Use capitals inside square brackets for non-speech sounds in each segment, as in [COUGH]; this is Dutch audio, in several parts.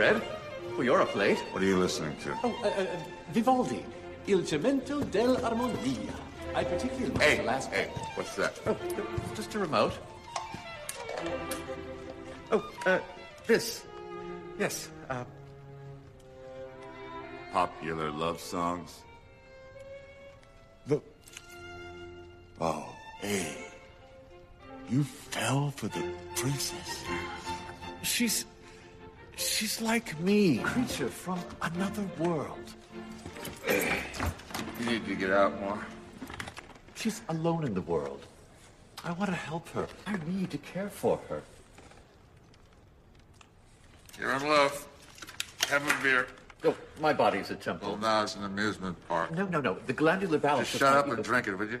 Red. Well, you're up late. What are you listening to? Oh, uh, uh, Vivaldi. Il cemento dell'armonia. I particularly like Hey, the last hey, what's that? Oh, just a remote. Oh, uh, this. Yes, uh, Popular love songs. Look. Oh, hey. You fell for the princess. She's. She's like me. creature from another world. You need to get out more. She's alone in the world. I want to help her. I need to care for her. You're in love. Have a beer. Oh, my body's a Well, temple. now it's an amusement park. No, no, no. The glandular balance. Just shut up and drink it, would you?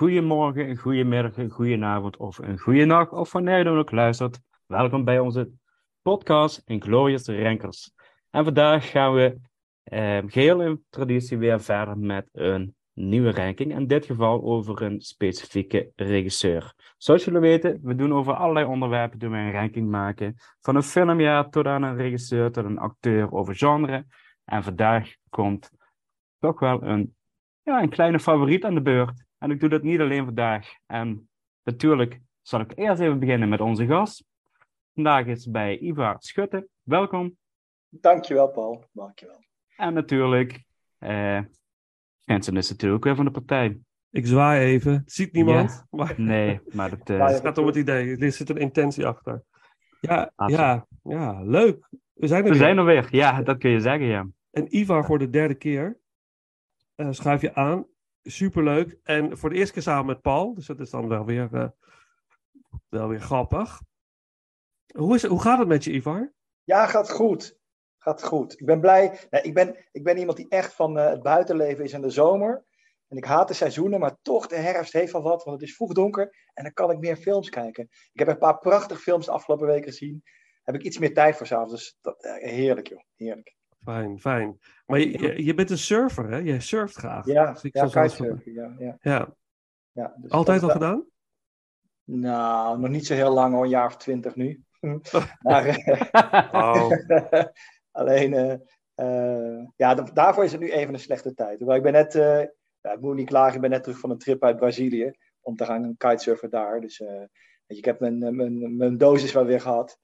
Weather. Een morgen, een goede middag, een goede avond of een goede nacht, of wanneer je dan ook luistert. Welkom bij onze podcast Inglorious Rankers. En vandaag gaan we eh, geheel in traditie weer verder met een nieuwe ranking. In dit geval over een specifieke regisseur. Zoals jullie weten, we doen over allerlei onderwerpen doen we een ranking maken. Van een filmjaar tot aan een regisseur, tot een acteur over genre. En vandaag komt toch wel een, ja, een kleine favoriet aan de beurt. En ik doe dat niet alleen vandaag. En natuurlijk zal ik eerst even beginnen met onze gast. Vandaag is bij Ivar Schutte. Welkom. Dankjewel, Paul. Dankjewel. En natuurlijk, eh Vincent is natuurlijk weer van de partij. Ik zwaai even. Het ziet niemand. Maar Nee, maar dat... [LAUGHS] eh, Ja, het gaat om het idee. Er zit een intentie achter. Ja, ja, ja, leuk. We zijn er we weer. zijn er weer. Ja, dat kun je zeggen, ja. En Ivar voor de derde keer. Eh schuif je aan. Superleuk. En voor de eerste keer samen met Paul. Dus dat is dan wel weer, eh, wel weer grappig. Hoe, is, hoe gaat het met je, Ivar? Ja, gaat goed. Gaat goed. Ik ben blij. Ik, ben, ik ben iemand die echt van eh, het buitenleven is in de zomer. En ik haat de seizoenen, maar toch de herfst heeft wel wat. Want het is vroeg donker en dan kan ik meer films kijken. Ik heb een paar prachtige films de afgelopen weken gezien. Heb ik iets meer tijd voor s'avonds. Dus dat, eh, heerlijk, joh. Heerlijk. Fijn, fijn. Maar je, je, je bent een surfer, hè? Jij surft graag. Ja, Dus ik ja kitesurfen. Ja, ja, Ja, ja. Dus altijd al dat- gedaan? Nou, nog niet zo heel lang hoor. Een jaar of twintig nu. [LAUGHS] maar, eh, Oh, [LAUGHS] Alleen, eh, eh, ja, da- daarvoor is het nu even een slechte tijd. Ik ben net, ja, ik moet niet klagen, ik ben net terug van een trip uit Brazilië. Om te gaan kitesurfen daar. Dus je, ik heb mijn, mijn, mijn dosis wel weer gehad.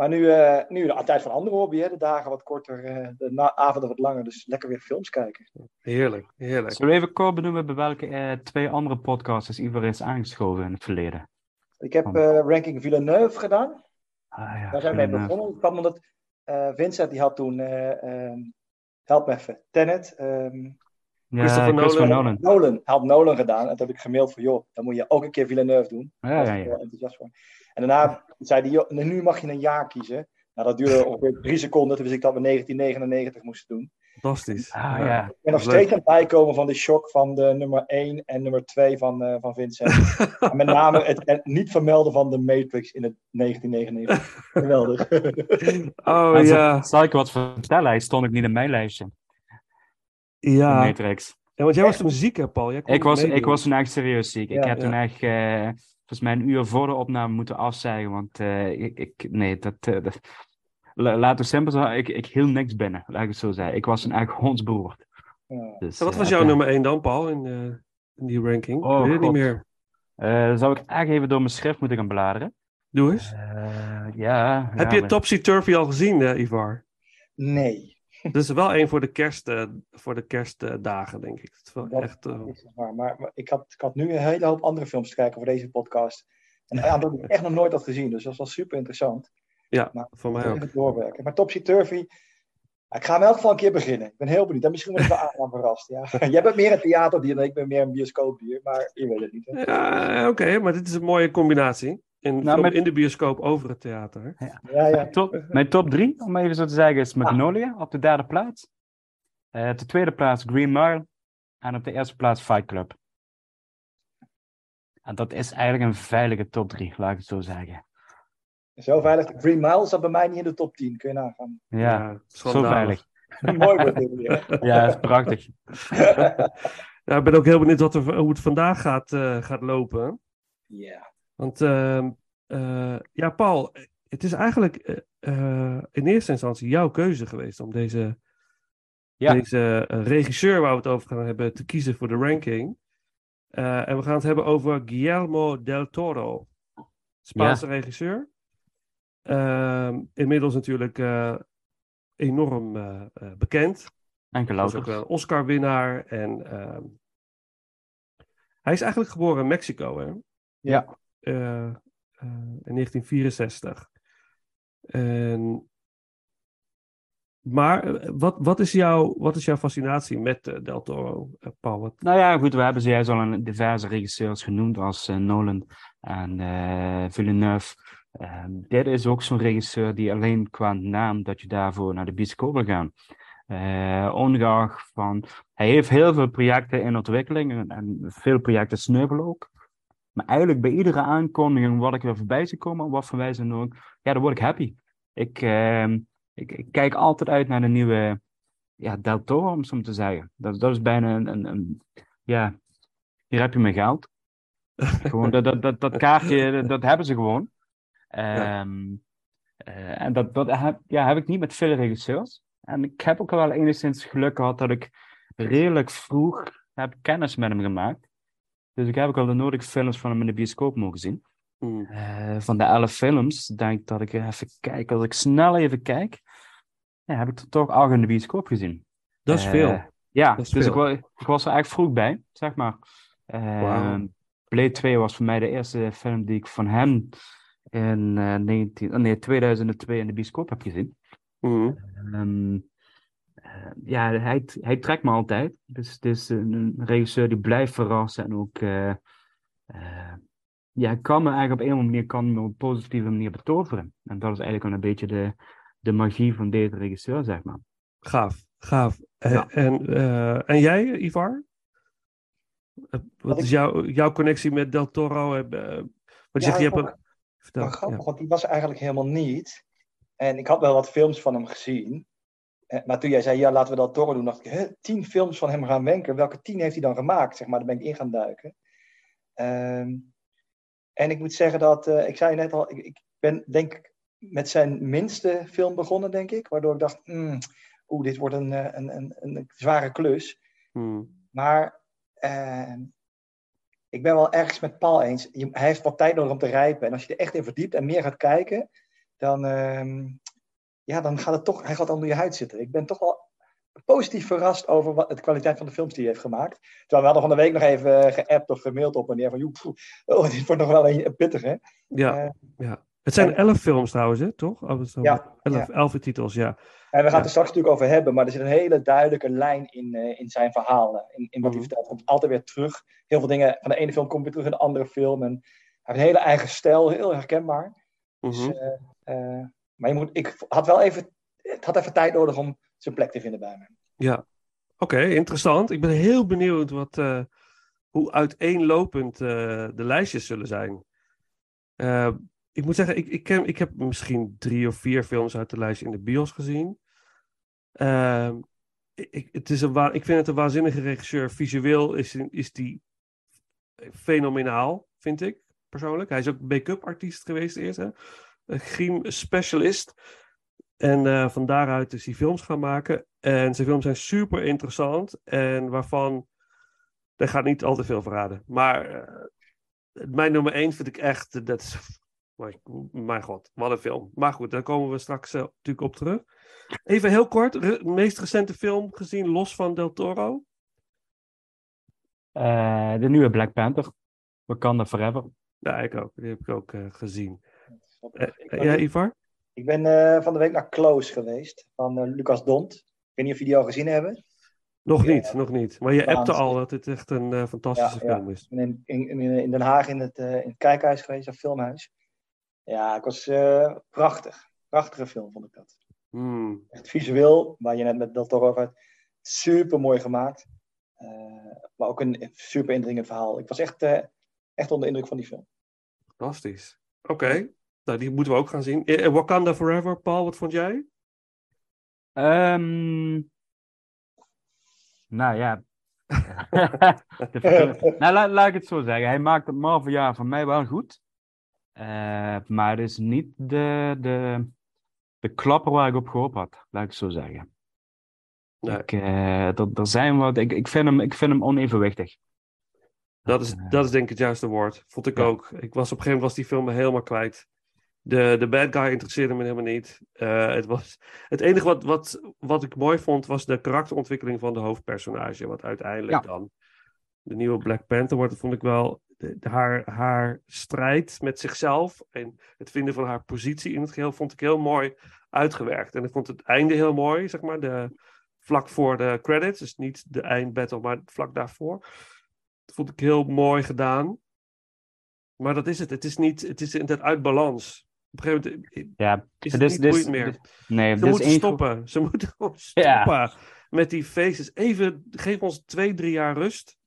Maar nu, eh nu de tijd van andere hobby, hè, de dagen wat korter, eh, de avonden wat langer. Dus lekker weer films kijken. heerlijk, heerlijk. Zullen we even kort benoemen bij welke eh, twee andere podcasters Ivar is aangeschoven in het verleden? Ik heb eh, Ranking Villeneuve gedaan. Ah, ja, Daar zijn we mee begonnen. Het kwam omdat eh, Vincent die had toen, eh, ehm, help me even, Tenet. ehm, Ja, Christopher Christopher Nolan. Nolan. Nolan, had Nolan gedaan. En toen heb ik gemaild van, joh, dan moet je ook een keer Villeneuve doen. Ja, Daar was ja, ik ja. enthousiast voor. En daarna zei hij, joh, nu mag je een jaar kiezen. Nou, dat duurde ongeveer drie seconden. Toen wist ik dat we 1999 moesten doen. Fantastisch. Ah, ja. Ik ben nog steeds aan het bijkomen van de shock van de nummer 1 en nummer 2 van, eh, van Vincent. [LAUGHS] en met name het, het niet vermelden van de Matrix in het 1999. [LAUGHS] Geweldig. Oh ja, Zal ik wat vertellen? Hij stond ook niet in mijn lijstje. De ja. Matrix. ja. Want jij was toen ziek, hè, Paul? Jij kon Ik was, ik was toen echt serieus ziek. ik Ja, heb toen echt, eh, volgens mij een uur voor de opname moeten afzeggen. Want eh, ik, ik, nee, dat, eh, dat- La- laten we simpel zeggen, ik, ik hield niks binnen, laat ik het zo zeggen. Ik was toen echt hondsberoerd. Ja. Dus, En wat was jouw nummer 1 dan, Paul, in, eh, in die ranking? Oh, Weet het niet meer? Eh, dan zou ik echt even door mijn schrift moeten gaan bladeren. Doe eens. Eh, ja. Heb ja, je maar- Topsy Turvy al gezien, eh, Ivar? Nee, [LAUGHS] Dat is wel een voor de, kerst, eh, voor de kerstdagen, denk ik. Het is wel dat echt, eh, is het waar. Maar, maar ik, had, ik had nu een hele hoop andere films te kijken voor deze podcast. En een aantal die ik echt nog nooit had gezien. Dus dat was super interessant. ja, Maar voor mij ook. Doorwerken. Maar Topsy Turvy. Ik ga in elk geval een keer beginnen. Ik ben heel benieuwd. En misschien word ik wel [LAUGHS] aan verrast. Ja. [LAUGHS] Jij bent meer een theaterdier dan ik ben meer een bioscoopdier. Maar je weet het niet. Hè? Ja, oké, maar dit is een mooie combinatie. In, Nou, film met- in de bioscoop over het theater. Ja, ja. Mijn top, mijn top drie, om even zo te zeggen, is Magnolia op de derde plaats. Eh, op de tweede plaats Green Mile. En op de eerste plaats Fight Club. En dat is eigenlijk een veilige top drie, laat ik het zo zeggen. Zo veilig. Green Mile zat bij mij niet in de top 10. Kun je nagaan. Ja, zo veilig. Mooi wordt dit weer. [LAUGHS] Ja, dat is prachtig. [LAUGHS] Ja, ik ben ook heel benieuwd wat er, hoe het vandaag gaat, eh, gaat lopen. Ja. Want ehm, eh, ja, Paul, het is eigenlijk eh, eh, in eerste instantie jouw keuze geweest om deze, Ja. deze regisseur waar we het over gaan hebben te kiezen voor de ranking. Eh, en we gaan het hebben over Guillermo del Toro, Spaanse regisseur. Ehm, inmiddels natuurlijk eh, enorm bekend. En Hij is ook wel een Oscar-winnaar. En ehm, hij is eigenlijk geboren in Mexico, hè? Ja. Eh, eh, in 1964. En, maar eh, wat, wat, is jouw, wat is jouw fascinatie met eh, Del Toro, eh, Paul? Nou ja, goed, we hebben ze juist al een diverse regisseurs genoemd als Nolan en Villeneuve. Ehm, dit is ook zo'n regisseur die alleen qua naam dat je daarvoor naar de bioscoop wil gaan. Ongeacht van, hij heeft heel veel projecten in ontwikkeling en, en veel projecten sneuvelen ook. Maar eigenlijk bij iedere aankondiging wat ik weer voorbij zie komen, op wat voor wijze dan ook, ja, dan word ik happy. Ik, ehm, ik, ik kijk altijd uit naar de nieuwe ja, Del Toro, om zo te zeggen. Dat, dat is bijna een, een, een- ja, hier heb je mijn geld. gewoon, dat, dat, dat, dat kaartje, [LAUGHS] dat, dat hebben ze gewoon. Ehm, eh, en dat, dat heb, ja, heb ik niet met veel regisseurs. En ik heb ook wel enigszins geluk gehad dat ik redelijk vroeg heb kennis met hem gemaakt. Dus ik heb ook al de nodige films van hem in de bioscoop mogen zien. Mm. Eh, van de elf films, denk ik dat ik even kijk. Als ik snel even kijk, ja, heb ik er toch acht in de bioscoop gezien. Dat is Eh, veel. Ja, is dus ik, veel. wa- ik was er echt vroeg bij, zeg maar. Wauw. Blade 2 was voor mij de eerste film die ik van hem in eh, 19, oh nee, 2002 in de bioscoop heb gezien. Mm. Ehm, eh, ja, hij, hij trekt me altijd. Dus het is een, een regisseur die blijft verrassen en ook. eh, eh, ja, kan me eigenlijk op een of andere manier kan me op een positieve manier betoveren. En dat is eigenlijk wel een beetje de, de magie van deze regisseur, zeg maar. Gaaf, gaaf. Eh, Ja. En, eh, en jij, Ivar? Eh, Wat is jouw, jouw connectie met Del Toro? Eh, eh, wat je Ja, zegt, je hebt een... Vertel. Grappig, ja. want die was eigenlijk helemaal niet. En ik had wel wat films van hem gezien. Eh, Maar toen jij zei, ja, laten we dat Toro doen, dacht ik, hè, tien films van hem gaan wenken. Welke tien heeft hij dan gemaakt? Zeg maar, daar ben ik in gaan duiken. Ehm, en ik moet zeggen dat, eh, ik zei net al, ik, ik ben denk ik met zijn minste film begonnen, denk ik. Waardoor ik dacht, hmm, oeh, dit wordt een, eh, een, een, een zware klus. Mm. Maar eh, ik ben wel ergens met Paul eens. Je- hij heeft wat tijd nodig om te rijpen. En als je er echt in verdiept en meer gaat kijken, dan, ehm, ja, dan gaat het toch, hij gaat onder je huid zitten. Ik ben toch wel positief verrast over wat, de kwaliteit van de films die hij heeft gemaakt. Terwijl we hadden van de week nog even eh, geappt of gemaild op wanneer van, joh, poeh, oh, dit wordt nog wel een, een pittig, hè? Ja, Eh, ja. Het zijn en- elf films trouwens, hè? toch? Oh, Ja, elf, ja. elf titels, ja. En we gaan Ja. het er straks natuurlijk over hebben, maar er zit een hele duidelijke lijn in, eh, in zijn verhaal. eh, In, in wat hij Mhm. vertelt. Het komt altijd weer terug. Heel veel dingen van de ene film komt weer terug in de andere film. En hij heeft een hele eigen stijl, heel herkenbaar. Dus, Mhm. eh, eh, maar moet, ik had wel even, het had even tijd nodig om zijn plek te vinden bij me. Ja, oké, interessant. Ik ben heel benieuwd wat, eh, hoe uiteenlopend eh, de lijstjes zullen zijn. Eh, ik moet zeggen, ik, ik, ken, ik heb misschien drie of vier films uit de lijst in de bios gezien. Eh, ik, het is een ik vind het een waanzinnige regisseur. Visueel is, is die fenomenaal, vind ik persoonlijk. Hij is ook make-up artiest geweest eerst, hè? Een griem specialist. En eh, van daaruit is hij films gaan maken. En zijn films zijn super interessant. En waarvan. Daar gaat niet al te veel verraden. Maar eh, mijn nummer één vind ik echt. Dat is. Mijn, god, wat een film. Maar goed, daar komen we straks eh, natuurlijk op terug. Even heel kort. re- meest recente film gezien los van Del Toro. De nieuwe Black Panther, Wakanda Forever. Ja, ik ook. Die heb ik ook gezien. Eh, ja, Ivar? ik ben eh, van de week naar Close geweest, van eh, Lucas Dont. Ik weet niet of jullie die al gezien hebben. Nog Ja. niet, nog niet. Maar je appte al dat het echt een fantastische Ja, ja. film is. Ik ben in, in, in, Den Haag in het, in het kijkhuis geweest, een filmhuis. Ja, ik was prachtig. Prachtige film vond ik dat. Hmm. Echt visueel, waar je net met Del Toro over had. Super mooi gemaakt. Maar ook een super indringend verhaal. Ik was echt, echt onder de indruk van die film. Fantastisch. Oké, nou, die moeten we ook gaan zien. Eh, eh, Wakanda Forever, Paul, wat vond jij? Ehm, nou ja. [LAUGHS] De nou, la- laat ik het zo zeggen. Hij maakt het Marvel jaar voor mij wel goed. Eh, maar het is niet de, de, de klapper waar ik op gehoopt had, laat ik het zo zeggen. Nee. Ik, er zijn wat, ik, ik, vind hem, ik vind hem onevenwichtig. Dat is, dat is denk ik het juiste woord. Vond ik Ja. ook. Ik was op een gegeven moment was die film helemaal kwijt. De, de bad guy interesseerde me helemaal niet. Eh, het, was, het enige wat, wat, wat ik mooi vond was de karakterontwikkeling van de hoofdpersonage. Wat uiteindelijk Ja. dan de nieuwe Black Panther wordt. Dat vond ik wel de- de- haar, haar strijd met zichzelf en het vinden van haar positie in het geheel vond ik heel mooi uitgewerkt. En ik vond het einde heel mooi, zeg maar, de, vlak voor de credits. Dus niet de eindbattle, maar vlak daarvoor. Dat vond ik heel mooi gedaan. Maar dat is het. Het is niet, het is inderdaad uit balans. Op een gegeven moment Ja, is het niet meer. nee, Ze moeten stoppen. Ze [LAUGHS] moeten gewoon Ja. stoppen met die faces. Even, geef ons twee, drie jaar rust.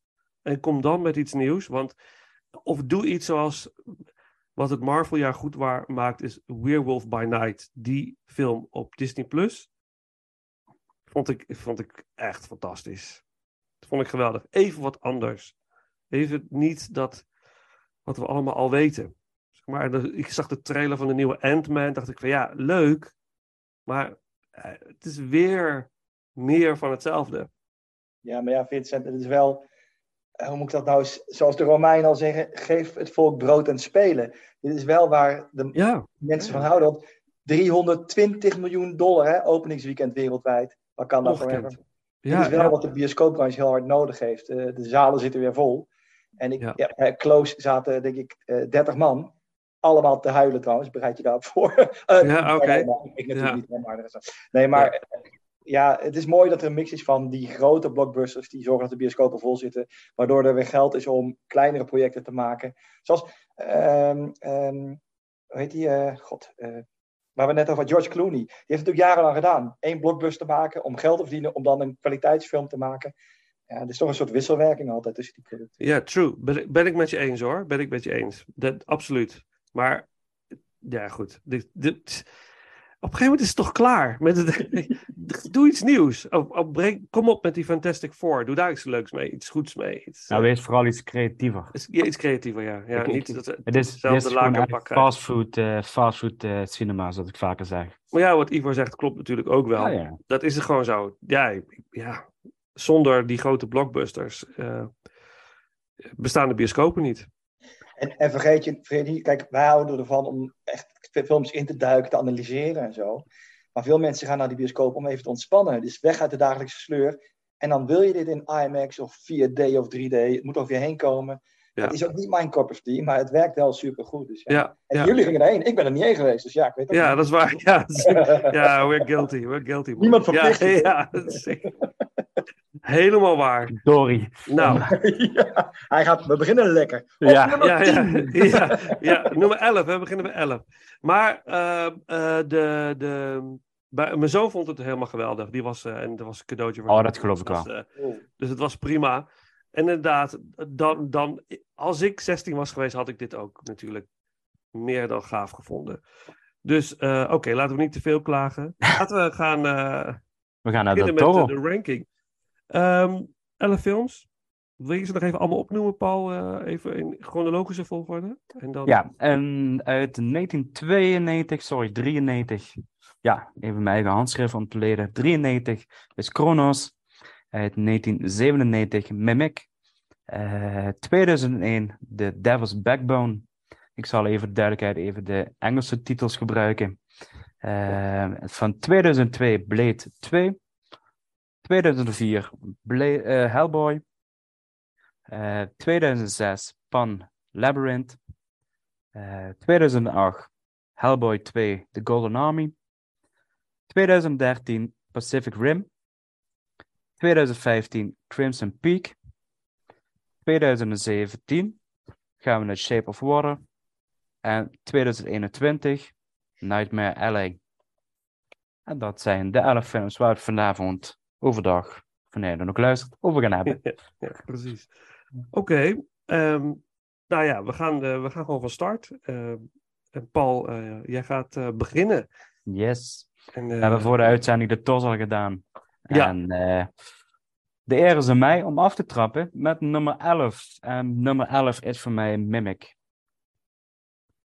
En kom dan met iets nieuws. Want, of doe iets zoals wat het Marveljaar goed waar, maakt, is Werewolf by Night. Die film op Disney Plus. Vond ik, vond ik echt fantastisch. Dat vond ik geweldig. Even wat anders. Even niet dat wat we allemaal al weten. Zeg maar ik zag de trailer van de nieuwe Ant-Man. Dacht ik van ja, leuk. Maar eh, het is weer meer van hetzelfde. Ja, maar ja, Vincent, het is wel. eh, hoe moet ik dat nou, zoals de Romeinen al zeggen, geef het volk brood en spelen. Dit is wel waar de Ja, mensen van houden. Want 320 miljoen dollar, hè, openingsweekend wereldwijd. Wakanda Ongekend. Forever. ja, Dit is wel ja. wat de bioscoopbranche heel hard nodig heeft. Eh, de zalen zitten weer vol. En ik, Ja. ja. Close zaten, denk ik, eh 30 man. Allemaal te huilen trouwens, bereid je daarop voor. [LAUGHS] Eh, Ja, oké. nee, nee, ik natuurlijk Ja. niet, hè, maar Nee, maar eh, ja, het is mooi dat er een mix is van die grote blockbusters die zorgen dat de bioscopen vol zitten. Waardoor er weer geld is om kleinere projecten te maken. Zoals, ehm, ehm, hoe heet die? eh, God, waar we net over George Clooney. Die heeft het natuurlijk jarenlang gedaan. Eén blockbuster maken om geld te verdienen, om dan een kwaliteitsfilm te maken. Ja, er is toch een soort wisselwerking altijd tussen die producten. Ja, true. Ben, ik- ben ik met je eens hoor. Ben ik met je eens. Dat, absoluut. Maar ja, goed. Dit, dit, op een gegeven moment is het toch klaar. Met het, [LAUGHS] doe iets nieuws. Breng, kom op met die Fantastic Four. Doe daar iets leuks mee. Iets goeds mee. Iets, Nou, eh, wees vooral iets creatiever. is- ja, iets creatiever, ja. ja Ik- ik- niet dat, Het is, het is hetzelfde eigenlijk pakken. fastfood, eh fastfood eh, cinema, zoals ik vaker zeg. Maar ja, wat Ivo zegt klopt natuurlijk ook wel. Ja, ja. Dat is het gewoon zo. Ja, ja zonder die grote blockbusters bestaan de bioscopen niet. En, en vergeet, je, vergeet niet, kijk, wij houden ervan om echt films in te duiken, te analyseren en zo. Maar veel mensen gaan naar die bioscoop om even te ontspannen. Dus weg uit de dagelijkse sleur. En dan wil je dit in IMAX of 4D of 3D. Het moet over je heen komen. Ja. Het is ook niet mijn cup of tea, maar het werkt wel supergoed. Dus ja. Ja, En ja. jullie gingen erheen. Ik ben er niet heen geweest, dus ja, ik weet het ja niet. dat is waar. [LAUGHS] Ja, [LAUGHS] ja we're guilty. We're guilty. man. Niemand verplicht Ja, je. [LAUGHS] ja, dat is helemaal waar. Dory. Nou, ja, hij gaat, we beginnen lekker. Op Ja. nummer ja, ja, 10. ja, ja, nummer 11. We beginnen bij 11. Maar eh, eh, de, de, bij, mijn zoon vond het helemaal geweldig. Die was, eh, en dat was een cadeautje voor Oh, dat geloof ik was, wel. eh, dus het was prima. En inderdaad, dan, dan, als ik 16 was geweest, had ik dit ook natuurlijk meer dan gaaf gevonden. Dus eh, oké, laten we niet te veel klagen. [LAUGHS] Laten we gaan eh We gaan naar de met de, de ranking. 11 films. Wil je ze nog even allemaal opnoemen, Paul? eh, even in chronologische volgorde? En dan... Ja, en uit 1992, sorry, 93. Ja, even mijn eigen handschrift ontleden. 93 is Kronos. Uit 1997 Mimic. Eh 2001 The Devil's Backbone. Ik zal even de duidelijkheid even de Engelse titels gebruiken. Eh, van 2002 Blade 2. 2004 Bla- eh, Hellboy. Eh, 2006 Pan Labyrinth. Eh, 2008 Hellboy 2 The Golden Army. 2013 Pacific Rim. 2015 Crimson Peak. 2017 gaan we naar Shape of Water. En 2021 Nightmare Alley. En dat zijn de 11 films waar we vanavond overdag, er nog luistert, over gaan hebben. [LAUGHS] ja, precies. Oké. ehm, nou ja, we gaan, eh, we gaan gewoon van start. Ehm, Paul, eh, jij gaat eh, beginnen. Yes. En, We hebben voor de uitzending de TOS al gedaan. Ja. En eh, de eer is aan mij om af te trappen met nummer 11. En nummer 11 is voor mij Mimic.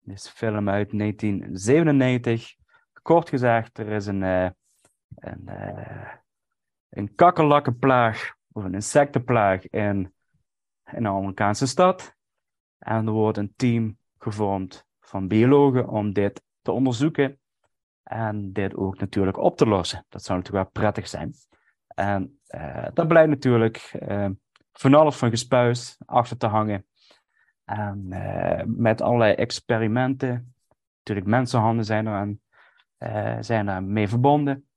Dit is een film uit 1997. Kort gezegd, er is een, eh een, eh een kakkerlakkenplaag of een insectenplaag in, in een Amerikaanse stad. En er wordt een team gevormd van biologen om dit te onderzoeken. En dit ook natuurlijk op te lossen. Dat zou natuurlijk wel prettig zijn. En eh daar blijkt natuurlijk eh, van alles van gespuis achter te hangen. En eh, met allerlei experimenten. Natuurlijk mensenhanden zijn er aan, zijn er mee verbonden.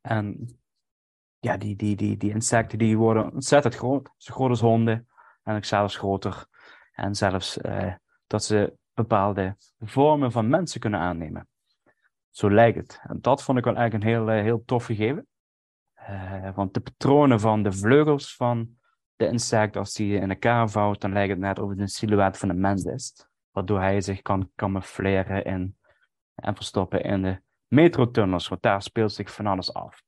En ja, die, die, die, die insecten die worden ontzettend groot. Zo groot als honden. En ook zelfs groter. En zelfs dat ze bepaalde vormen van mensen kunnen aannemen. Zo lijkt het. En dat vond ik wel eigenlijk een heel, heel tof gegeven. Eh, want de patronen van de vleugels van de insect, als die in elkaar vouwt, dan lijkt het net of het een silhouet van een mens is. Waardoor hij zich kan camoufleren in, en verstoppen in de metrotunnels, want daar speelt zich van alles af.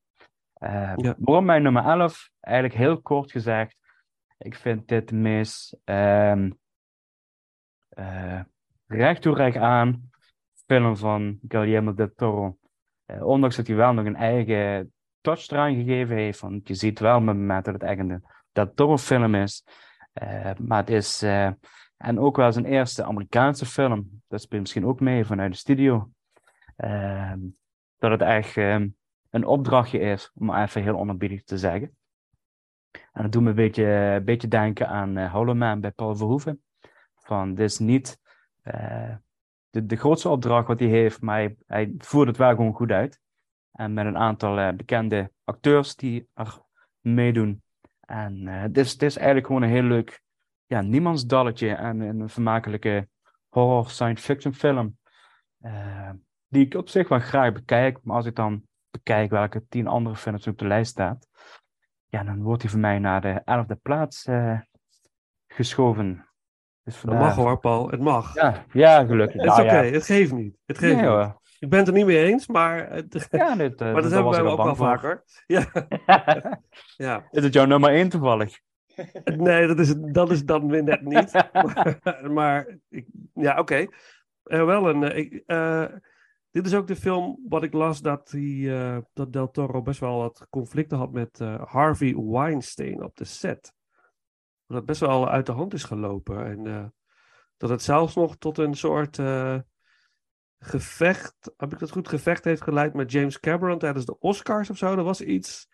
Ja. Waarom mijn nummer 11? Eigenlijk heel kort gezegd, ik vind dit de meest ehm eh, recht toe recht aan film van Guillermo del Toro. Ondanks dat hij wel nog een eigen touch eraan gegeven heeft, want je ziet wel met het moment dat het echt een film is. Eh, maar het is, eh, en ook wel zijn eerste Amerikaanse film. Dat speelt misschien ook mee vanuit de studio. Ehm, dat het echt ehm, een opdrachtje is, om even heel onerbiedig te zeggen. En dat doet me een beetje, beetje denken aan uh, Hollow Man bij Paul Verhoeven. Van, dit is niet eh, de, de grootste opdracht wat hij heeft, maar hij, hij voert het wel gewoon goed uit. En met een aantal eh, bekende acteurs die er meedoen. En eh het, is, het is eigenlijk gewoon een heel leuk ja, niemandsdalletje en een vermakelijke horror science fiction film. eh, die ik op zich wel graag bekijk, maar als ik dan bekijk welke tien andere films op de lijst staat, ja, dan wordt hij voor mij naar de elfde plaats geschoven. Dus Dat mag hoor, Paul. Het mag. Ja, ja, gelukkig. Het is Nou oké, ja. het geeft niet. Het geeft Nee, niet. hoor. Ik ben het er niet mee eens, maar, het- [LAUGHS] Ja, dit, eh, [LAUGHS] maar dat hebben wij ook al wel voor. vaker. [LAUGHS] Ja, ja. Is het jouw nummer 1 toevallig? Nee, dat is, dat is dan weer net niet. maar maar ik, ja, oké. Eh, wel een. eh, ik, eh, dit is ook de film wat ik las dat, hij, eh, dat Del Toro best wel wat conflicten had met eh, Harvey Weinstein op de set. Dat het best wel uit de hand is gelopen. En eh, dat het zelfs nog tot een soort eh, gevecht, heb ik dat goed, gevecht heeft geleid met James Cameron tijdens de Oscars of zo. Dat was iets.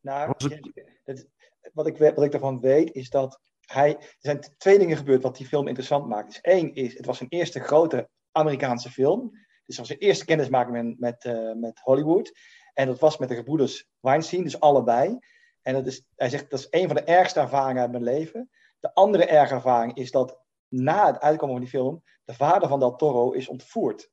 Nou, Was het- het- wat, ik, wat ik daarvan weet is dat hij. Er zijn twee dingen gebeurd wat die film interessant maakt. Dus één is, het was zijn eerste grote Amerikaanse film. Dus het was zijn eerste kennismaking met, met, eh, met Hollywood. En dat was met de gebroeders Weinstein, dus allebei. En dat is, hij zegt dat is een van de ergste ervaringen uit mijn leven. De andere erge ervaring is dat na het uitkomen van die film, de vader van Del Toro is ontvoerd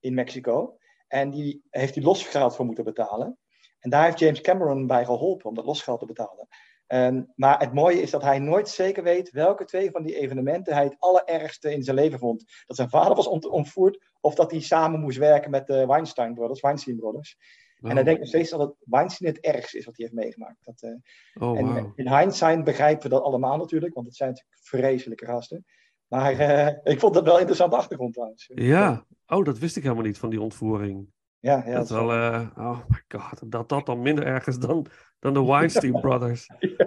in Mexico. En die heeft hij losgeld voor moeten betalen. En daar heeft James Cameron bij geholpen om dat losgeld te betalen. En, maar het mooie is dat hij nooit zeker weet welke twee van die evenementen hij het allerergste in zijn leven vond. Dat zijn vader was ont- ontvoerd of dat hij samen moest werken met de Weinstein Brothers, Weinstein Brothers. En hij denkt nog steeds dat het Weinstein het ergste is wat hij heeft meegemaakt. Dat, eh, Oh, en in hindsight begrijpen we dat allemaal natuurlijk, want het zijn natuurlijk vreselijke gasten. Maar eh, ik vond dat wel een interessante achtergrond trouwens. Ja, oh, dat wist ik helemaal niet van die ontvoering. ja, ja dat is wel, eh, oh my god, dat dat dan minder erg is dan, dan de [LAUGHS] Weinstein Brothers. [LAUGHS]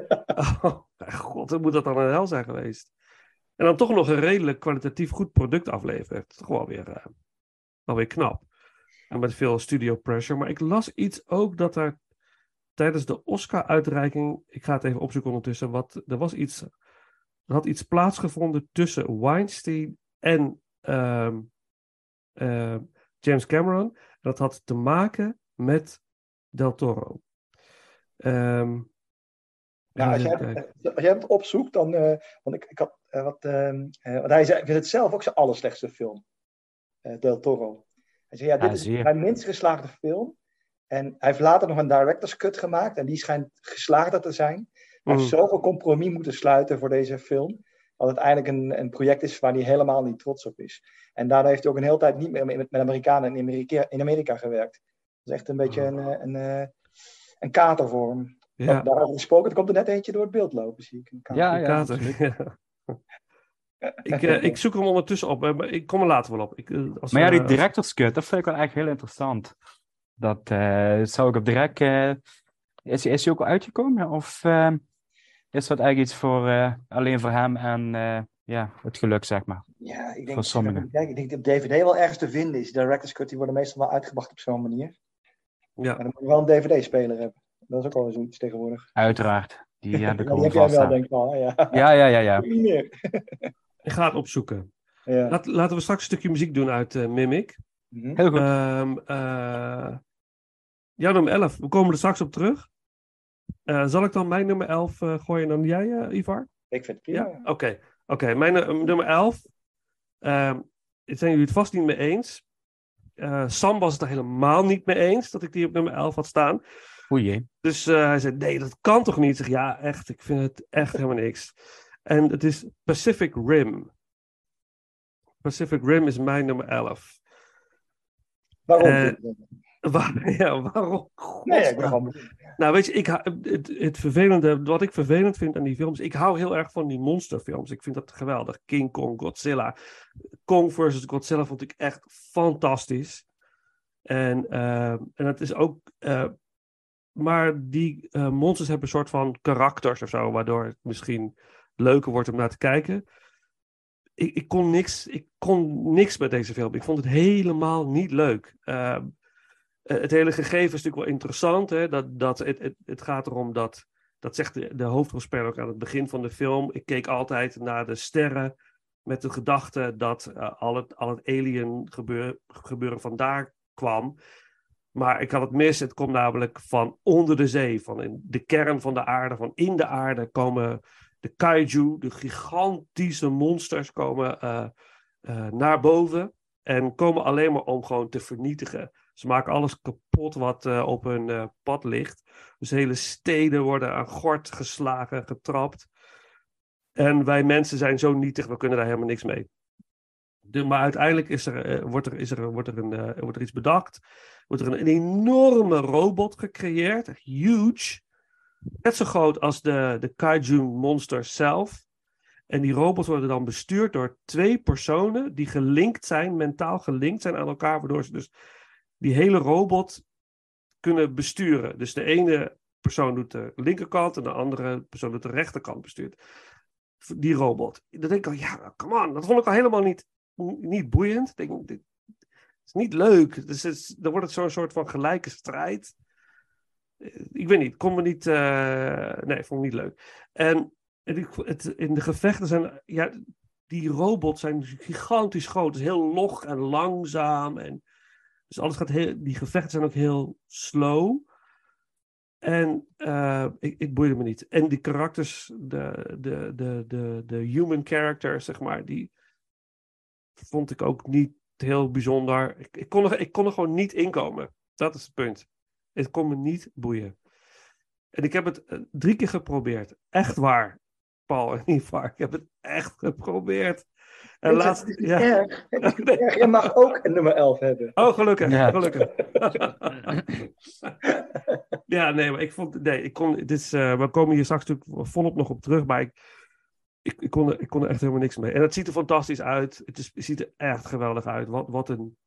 Oh, mijn god, hoe moet dat dan een hel zijn geweest? En dan toch nog een redelijk kwalitatief goed product afleveren. Dat is toch wel weer, eh, wel weer knap. En met veel studio pressure. Maar ik las iets ook dat er tijdens de Oscar-uitreiking, ik ga het even opzoeken ondertussen, wat, er was iets, er had iets plaatsgevonden tussen Weinstein en ehm, eh, James Cameron. En dat had te maken met Del Toro. Ehm, Nou, als, jij, kijken. als jij het opzoekt, dan. eh, want ik, ik had eh, wat. ehm, eh, want hij zei, vindt het zelf ook zijn allerslechtste film. eh, Del Toro. Hij zei: Ja, dit Ja, is zeer. mijn minst geslaagde film. En hij heeft later nog een director's cut gemaakt. En die schijnt geslaagder te zijn. Hij heeft Mm. zoveel compromis moeten sluiten voor deze film. Dat het eigenlijk een, een project is waar hij helemaal niet trots op is. En daardoor heeft hij ook een hele tijd niet meer met, met Amerikanen in Amerika, in Amerika gewerkt. Dat is echt een beetje een, eh, een, eh, een kater voor hem. Ja, Daarover gesproken, er komt er net eentje door het beeld lopen, zie ik. Een kater. Ja, kater. [LAUGHS] Ja. ik, eh, ik zoek hem ondertussen op. maar Ik kom er later wel op. Ik, als, Maar ja, die director's cut, dat vind ik wel echt heel interessant. Dat eh, zou ik op direct... eh, is, is hij ook al uitgekomen? Of eh, is dat eigenlijk iets voor, eh, alleen voor hem en eh, ja, het geluk, zeg maar? Ja, ik denk, Voor sommigen. Ik denk dat op DVD wel ergens te vinden is. Director's cut die worden meestal wel uitgebracht op zo'n manier. Ja, Maar dan moet je wel een DVD-speler hebben. Dat is ook wel zoiets tegenwoordig. Uiteraard. Die [LAUGHS] heb ik Ja, die wel, denk ik wel. Ja. Ja, ja, ja, ja. [LAUGHS] Ik ga het opzoeken. [LAUGHS] Ja. Laat, laten we straks een stukje muziek doen uit eh, Mimic. Mhm. Heel goed. Ehm eh, ja, nummer 11. We komen er straks op terug. Eh, zal ik dan mijn nummer 11 eh, gooien dan jij, eh, Ivar? Ik vind het prima. Ja, oké. Oké, mijn nu- nummer 11. Ehm zijn jullie het vast niet mee eens. Eh, Sam was het er helemaal niet mee eens dat ik die op nummer 11 had staan. Oei, Dus eh, hij zei: Nee, dat kan toch niet? Ik zeg: Ja, echt, ik vind het echt helemaal niks. En het is Pacific Rim. Pacific Rim is mijn nummer 11. Waarom? Waar, [LAUGHS] ja, waarom? nee, ik Godsnaam. ben gewoon benieuwd. Nou, weet je, ik, het, het vervelende, wat ik vervelend vind aan die films, ik hou heel erg van die monsterfilms. Ik vind dat geweldig. King Kong, Godzilla. Kong versus Godzilla vond ik echt fantastisch. En, eh, en het is ook, eh, maar die eh, monsters hebben een soort van karakters of zo, waardoor het misschien leuker wordt om naar te kijken. Ik, ik, kon, niks, ik kon niks met deze film. Ik vond het helemaal niet leuk. Eh, het hele gegeven is natuurlijk wel interessant. Hè? Dat, dat het, het, gaat erom dat, dat zegt de, hoofdrolspeler ook aan het begin van de film. Ik keek altijd naar de sterren met de gedachte dat eh, al, het, al het alien gebeur, gebeuren vandaar kwam. Maar ik had het mis. Het komt namelijk van onder de zee, van in de kern van de aarde, van in de aarde komen de kaiju, de gigantische monsters, komen eh, eh, naar boven. En komen alleen maar om gewoon te vernietigen. Ze maken alles kapot wat eh, op hun pad ligt. Dus hele steden worden aan gort geslagen, getrapt. En wij mensen zijn zo nietig, we kunnen daar helemaal niks mee. Maar uiteindelijk is er, wordt, er, is er, wordt, er een, wordt er iets bedacht. Wordt er een, enorme robot gecreëerd. Huge. Net zo groot als de, de kaiju monsters zelf. En die robots worden dan bestuurd door twee personen die gelinkt zijn, mentaal gelinkt zijn aan elkaar, waardoor ze dus die hele robot kunnen besturen. Dus de ene persoon doet de linkerkant en de andere persoon doet de rechterkant bestuurt. Die robot. Dan denk ik al, ja, come on, dat vond ik al helemaal niet, niet boeiend. Ik denk, dit is niet leuk. Dus het, dan wordt het zo'n soort van gelijke strijd ik weet niet, kon me niet. Uh, nee, vond ik niet leuk. En, het, in de gevechten zijn. Ja, die robots zijn gigantisch groot. Het is heel log en langzaam. En, dus alles gaat heel. Die gevechten zijn ook heel slow. En uh, ik, ik boeide me niet. En die karakters, de, de, de, de, de human characters, zeg maar, die vond ik ook niet heel bijzonder. Ik, ik, kon er, ik kon er gewoon niet inkomen. Dat is het punt. Het kon me niet boeien. En ik heb het eh, drie keer geprobeerd. Echt waar, Paul [LAUGHS] en Ivar. Ik heb het echt geprobeerd. En laatst, het is ja. erg. erg. Je mag ook een nummer 11 hebben. Oh, gelukkig. Ja. gelukkig. [LAUGHS] ja, nee, maar ik vond... Nee, ik kon... Dit is, uh, we komen hier straks natuurlijk volop nog op terug, maar ik, ik, ik, kon er, ik kon er echt helemaal niks mee. En het ziet er fantastisch uit. Het, is, het ziet er echt geweldig uit. Wat, wat een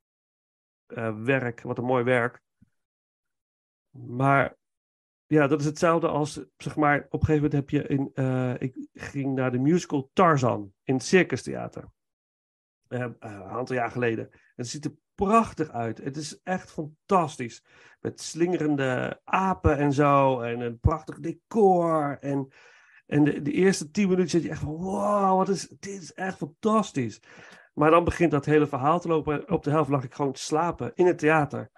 uh, werk, wat een mooi werk. Maar ja, dat is hetzelfde als, zeg maar, op een gegeven moment heb je in, uh, ik ging naar de musical Tarzan in het Circus Theater. Uh, een aantal jaar geleden. Het ziet er prachtig uit. Het is echt fantastisch. Met slingerende apen en zo. En een prachtig decor. En, en de, de eerste tien minuten zit je echt van, wow, wat is, dit is echt fantastisch. Maar dan begint dat hele verhaal te lopen. En op de helft lag ik gewoon te slapen in het theater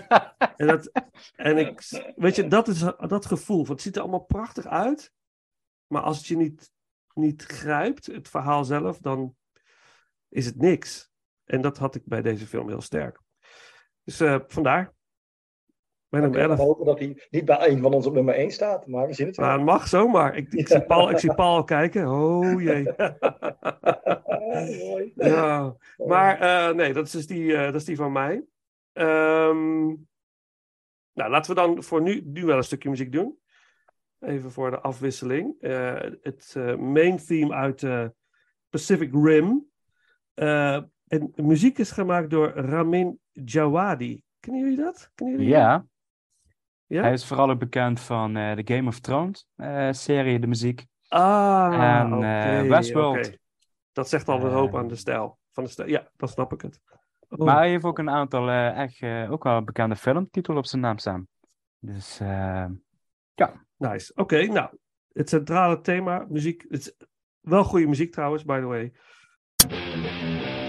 [LAUGHS] en, dat, en ik, weet je, dat is dat gevoel. Want het ziet er allemaal prachtig uit. Maar als het je niet, niet grijpt, het verhaal zelf, dan is het niks. En dat had ik bij deze film heel sterk. Dus uh, vandaar. Nummer 11. We hopen dat hij niet bij een van ons op nummer 1 staat, maar we zien het wel. Nou, mag zomaar. Ik, ik, zie Paul, ik zie [LAUGHS] Paul kijken. Oh jee. [LAUGHS] [LAUGHS] ja. Maar uh, nee, dat is, dus die, uh, dat is die van mij. Um, nou, laten we dan voor nu, nu wel een stukje muziek doen. Even voor de afwisseling. Het main theme uit Pacific Rim. En de muziek is gemaakt door Ramin Djawadi. Kennen jullie dat? Kennen jullie ja. ja. Hij is vooral ook bekend van de Game of Thrones serie, de muziek. Ah, en okay, Westworld. Okay. Dat zegt al een hoop aan de stijl. Van de stijl. Ja, dan snap ik het. Oh. Maar hij heeft ook een aantal uh, echt uh, ook wel bekende filmtitels op zijn naam staan. Dus uh, ja. Nice. Oké, nou. Het centrale thema, muziek. Het is wel goede muziek trouwens, by the way. Thank you.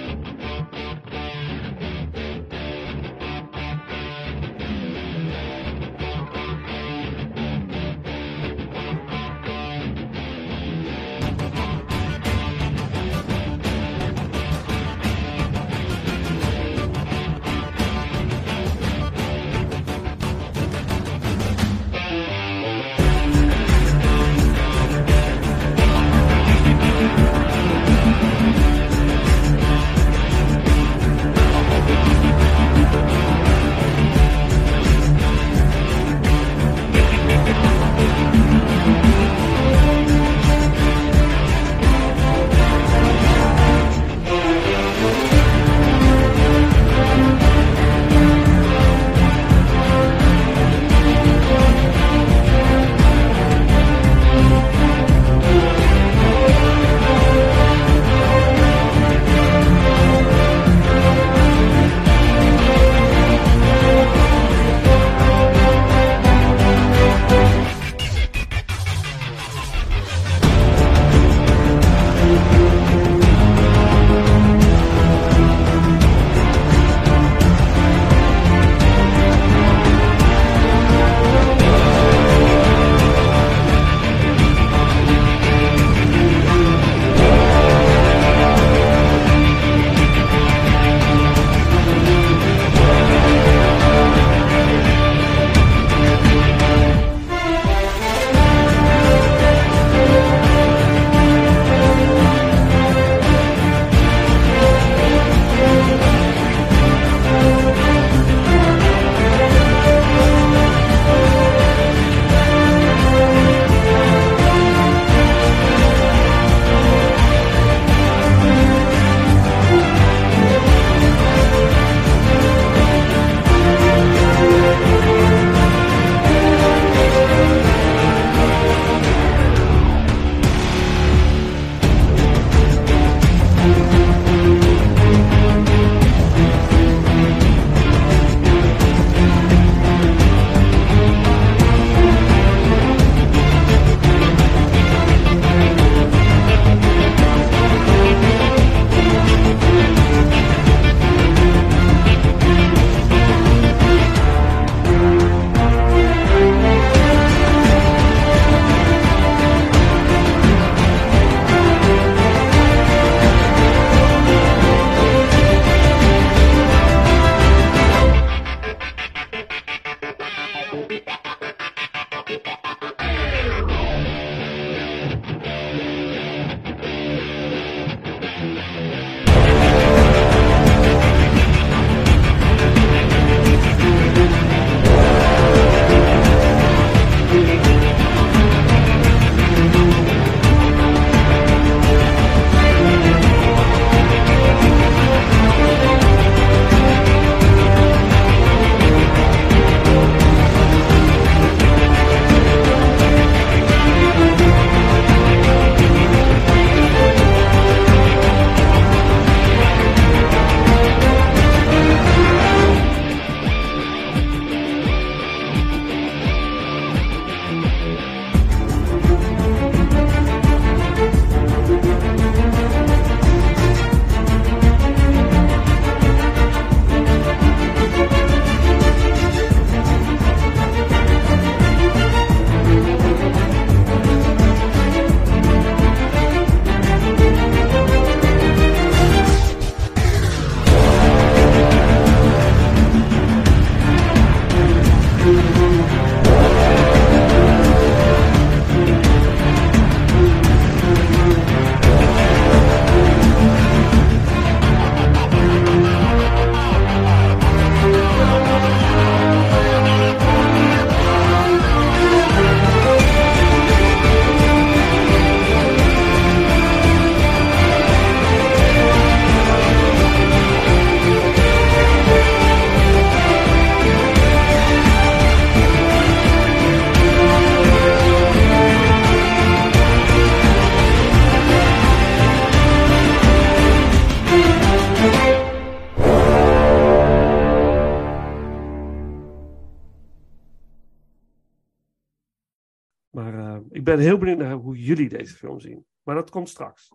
Heel benieuwd naar hoe jullie deze film zien. Maar dat komt straks.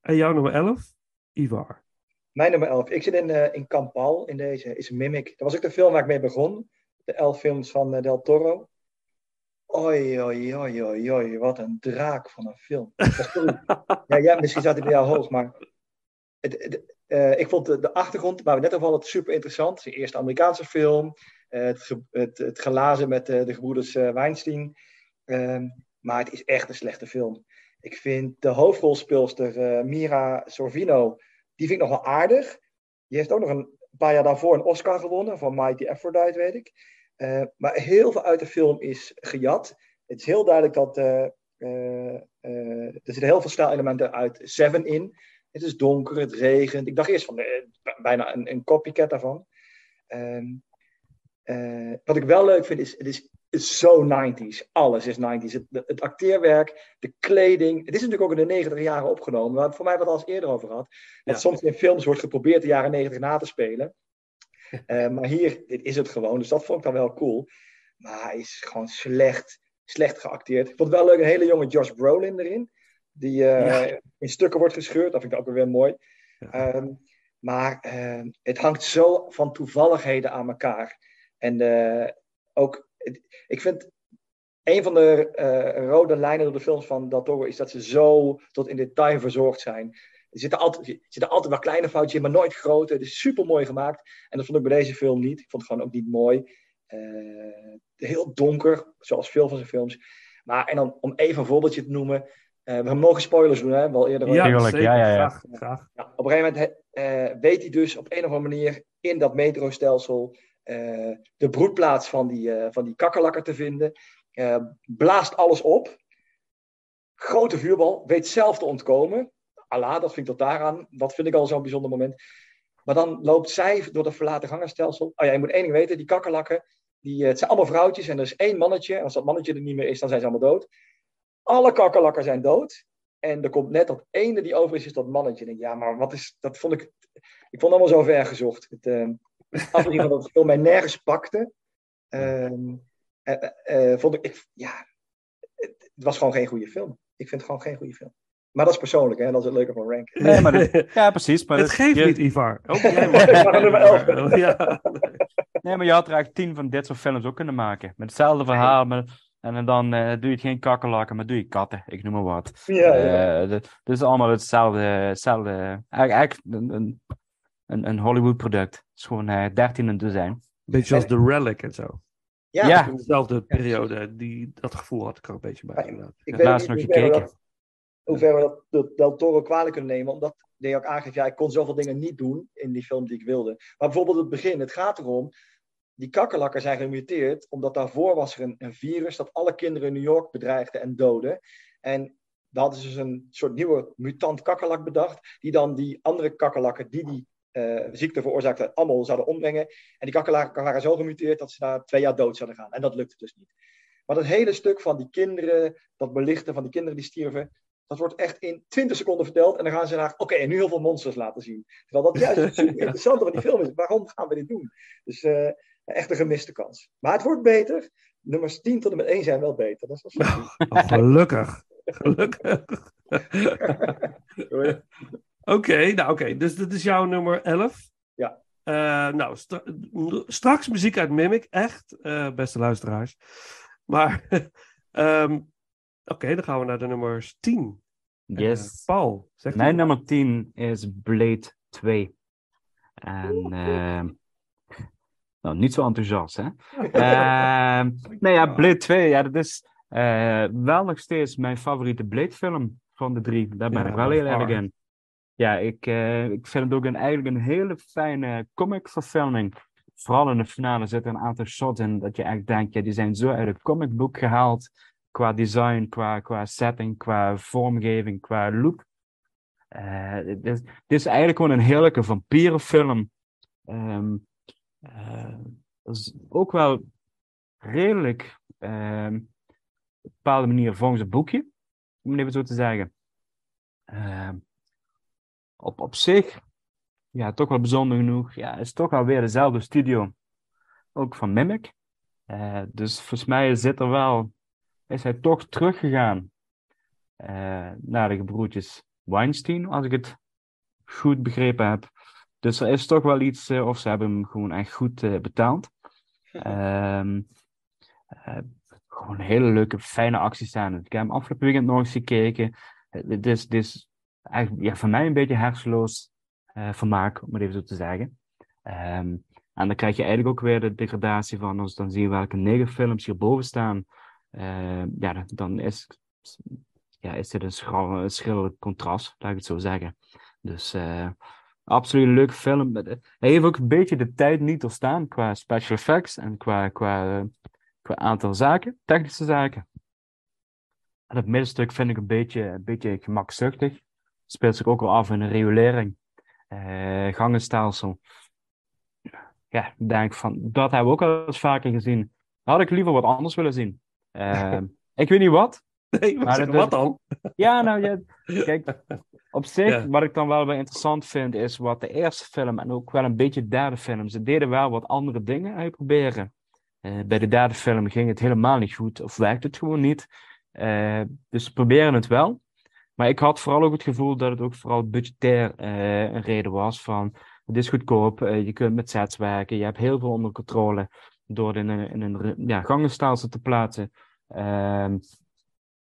En jouw nummer 11? Ivar. Mijn nummer 11. Ik zit in, eh in Campal in deze, is Mimic. Dat was ook de film waar ik mee begon. De elf films van eh, Del Toro. Oi, oi, oi, oi, oi, wat een draak van een film. [LAUGHS] Ja, ja, misschien zat hij bij jou hoog, maar het, het, eh, ik vond de, de achtergrond, waar we net over hadden, super interessant. Het is de eerste Amerikaanse film. Het, het, het gelazen met eh, de gebroeders Weinstein. Ehm, maar het is echt een slechte film. Ik vind de hoofdrolspeelster eh, Mira Sorvino, die vind ik nog wel aardig. Die heeft ook nog een paar jaar daarvoor een Oscar gewonnen van Mighty Aphrodite, weet ik. Eh, maar heel veel uit de film is gejat. Het is heel duidelijk dat eh, er zitten heel veel stijlelementen uit Seven in. Het is donker, het regent. Ik dacht eerst van bijna een, een copycat daarvan. Ehm, eh, wat ik wel leuk vind is, het is, is zo 90s. Alles is 90s. Het, het acteerwerk, de kleding. Het is natuurlijk ook in de 90 jaren opgenomen. Waar het voor mij wat al eens eerder over had. Dat Ja. soms in films wordt geprobeerd de jaren 90 na te spelen. [LAUGHS] Eh, maar hier, dit is het gewoon. Dus dat vond ik dan wel cool. Maar hij is gewoon slecht, slecht geacteerd. Ik vond het wel leuk, een hele jonge Josh Brolin erin. Die eh, in stukken wordt gescheurd. Dat vind ik ook weer mooi. Ja. Ehm, maar ehm, het hangt zo van toevalligheden aan elkaar. En eh, ook, ik vind een van de eh, rode lijnen door de films van Del Toro is dat ze zo tot in detail verzorgd zijn. Er zitten altijd, er zitten altijd wel kleine foutjes in, maar nooit grote. Het is super mooi gemaakt. En dat vond ik bij deze film niet. Ik vond het gewoon ook niet mooi. Eh, heel donker, zoals veel van zijn films. Maar en dan om even een voorbeeldje te noemen. eh, we mogen spoilers doen, hè? Wel eerder. Ja, zeker. ja, ja, ja. Graag, graag. Ja, op een gegeven moment eh, weet hij dus op een of andere manier in dat metrostelsel de broedplaats van die, eh van die kakkerlakken te vinden. Eh, blaast alles op. Grote vuurbal, weet zelf te ontkomen. Allah, dat vind ik tot daaraan. Dat vind ik al zo'n bijzonder moment. Maar dan loopt zij door dat verlaten gangenstelsel. Oh ja, je moet één ding weten: die kakkerlakken, die, eh, het zijn allemaal vrouwtjes en er is één mannetje. En als dat mannetje er niet meer is, dan zijn ze allemaal dood. Alle kakkerlakken zijn dood. En er komt net dat ene die over is, is dat mannetje. En ja, maar wat is, dat vond ik, ik vond het allemaal zo ver gezocht. Het, eh, afgezien van dat het film mij nergens pakte, ehm, eh, eh, eh, vond ik, ik ja, het, het was gewoon geen goede film. Ik vind het gewoon geen goede film. Maar dat is persoonlijk, hè, dat is het leuke van Rank. Nee, maar dit- [LAUGHS] ja, precies. Maar het dit- geeft je, niet, Ivar. Ook jij Ik mag nummer 11. Ja. Nee, maar je had er eigenlijk tien van dit soort films ook kunnen maken. Met hetzelfde verhaal. met- en dan eh, doe je het geen kakkerlakken, maar doe je katten. Ik noem maar wat. Ja, ja. Eh, de- dus allemaal hetzelfde. hetzelfde eigenlijk eigenlijk een, een, een, een Hollywood-product. Het is gewoon eh 13 een dozijn. Beetje als The Relic en zo. ja, ja. In dezelfde periode, die, dat gevoel had ik er een beetje bij. Inderdaad. Ik heb weet laatst niet nog hoe ver we gekeken. dat- Hoe ver we dat, dat Del Toro kwalijk kunnen nemen. Omdat hij ook aangeeft, ja, ik kon zoveel dingen niet doen in die film die ik wilde. Maar bijvoorbeeld het begin, het gaat erom, die kakkerlakken zijn gemuteerd, omdat daarvoor was er een, een virus dat alle kinderen in New York bedreigde en doodde. En daar hadden ze dus een soort nieuwe mutant kakkerlak bedacht, die dan die andere kakkerlakken die die eh, ziekte veroorzaakten, allemaal zouden ombrengen. En die kakkerlakken waren zo gemuteerd dat ze daar twee jaar dood zouden gaan. En dat lukte dus niet. Maar dat hele stuk van die kinderen, dat belichten van die kinderen die stierven, dat wordt echt in 20 seconden verteld. En dan gaan ze naar, oké, en nu heel veel monsters laten zien. Terwijl dat juist het super [LAUGHS] interessante van die film is. Waarom gaan we dit doen? Dus eh, echt een gemiste kans. Maar het wordt beter. Nummers 10 tot en met 1 zijn wel beter. Dat is wel. [LAUGHS] Oh, gelukkig. Gelukkig. [LAUGHS] Oké, nou oké. Dus dit is jouw nummer 11. Ja. Eh, nou, stra- straks muziek uit Mimic, echt, eh, beste luisteraars. Maar, [LAUGHS] ehm, oké, dan gaan we naar de nummers 10. Eh, Yes. Paul, zeg Mijn nummer 10 is Blade 2. En ehm, nou, niet zo enthousiast, hè? [LAUGHS] Ehm nee, ja, Blade 2, ja, dat is eh, wel nog steeds mijn favoriete Blade-film van de drie. Daar ben Ja, ik wel heel erg in. Ja, ik, eh, ik vind het ook een, eigenlijk een hele fijne comic-verfilming. Vooral in de finale zitten een aantal shots in dat je echt denkt, ja, die zijn zo uit het comicboek gehaald. Qua design, qua, qua setting, qua vormgeving, qua look. Eh, is- dit is eigenlijk gewoon een heerlijke vampierenfilm. Eh, dat is ook wel redelijk ehm, op een bepaalde manier volgens het boekje, om het even zo te zeggen. Ehm, op, op zich, ja, toch wel bijzonder genoeg, ja, is toch wel weer dezelfde studio, ook van Mimic. Eh, dus volgens mij zit er wel is hij toch teruggegaan eh, naar de gebroedjes Weinstein, als ik het goed begrepen heb. Dus er is toch wel iets, eh, of ze hebben hem gewoon echt goed betaald. [LAUGHS] Ehm, eh, gewoon hele leuke, fijne acties staan. Ik heb hem afgelopen weekend nog eens gekeken. Dit is, dit is eigenlijk ja, voor mij een beetje hersenloos eh, vermaak, om het even zo te zeggen. Ehm, en dan krijg je eigenlijk ook weer de degradatie van, we dan zien welke negen films hierboven staan, eh, ja, dan- is, ja, is dit een schral- contrast, laat ik het zo zeggen. Dus eh, absoluut een leuke film. Hij heeft ook een beetje de tijd niet doorstaan qua special effects en qua, qua, qua aantal zaken, technische zaken. En het middenstuk vind ik een beetje, een beetje gemakzuchtig. Speelt zich ook wel af in een riolering, eh, gangenstelsel. Ja, ik denk van, dat hebben we ook al eens vaker gezien. Had ik liever wat anders willen zien. Eh, [LAUGHS] ik weet niet wat. Nee, maar zeg, is- wat dan? Ja, nou ja, kijk, op [LAUGHS] zich, Ja. wat ik dan wel weer interessant vind, is wat de eerste film en ook wel een beetje de derde film, ze deden wel wat andere dingen uitproberen. Eh, bij de derde film ging het helemaal niet goed, of werkte het gewoon niet. Eh, dus ze proberen het wel. Maar ik had vooral ook het gevoel dat het ook vooral budgetair eh, een reden was van, het is goedkoop, eh, je kunt met sets werken, je hebt heel veel onder controle door het in een, een ja, gangenstelsel te plaatsen. Ehm,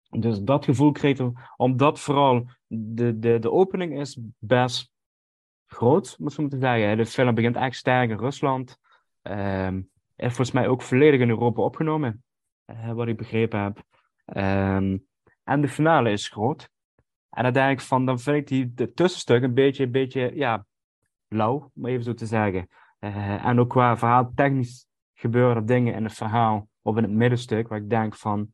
dus dat gevoel kreeg ik, omdat vooral de, de, de opening is best groot, moet ik moeten zeggen. De film begint echt sterk in Rusland. Ehm is volgens mij ook volledig in Europa opgenomen, eh, wat ik begrepen heb. Ehm, en de finale is groot. En ik van, dan vind ik die de tussenstuk een beetje, een beetje, ja, lauw, om even zo te zeggen. Eh, en ook qua verhaal, technisch gebeuren er dingen in het verhaal, of in het middenstuk, waar ik denk van,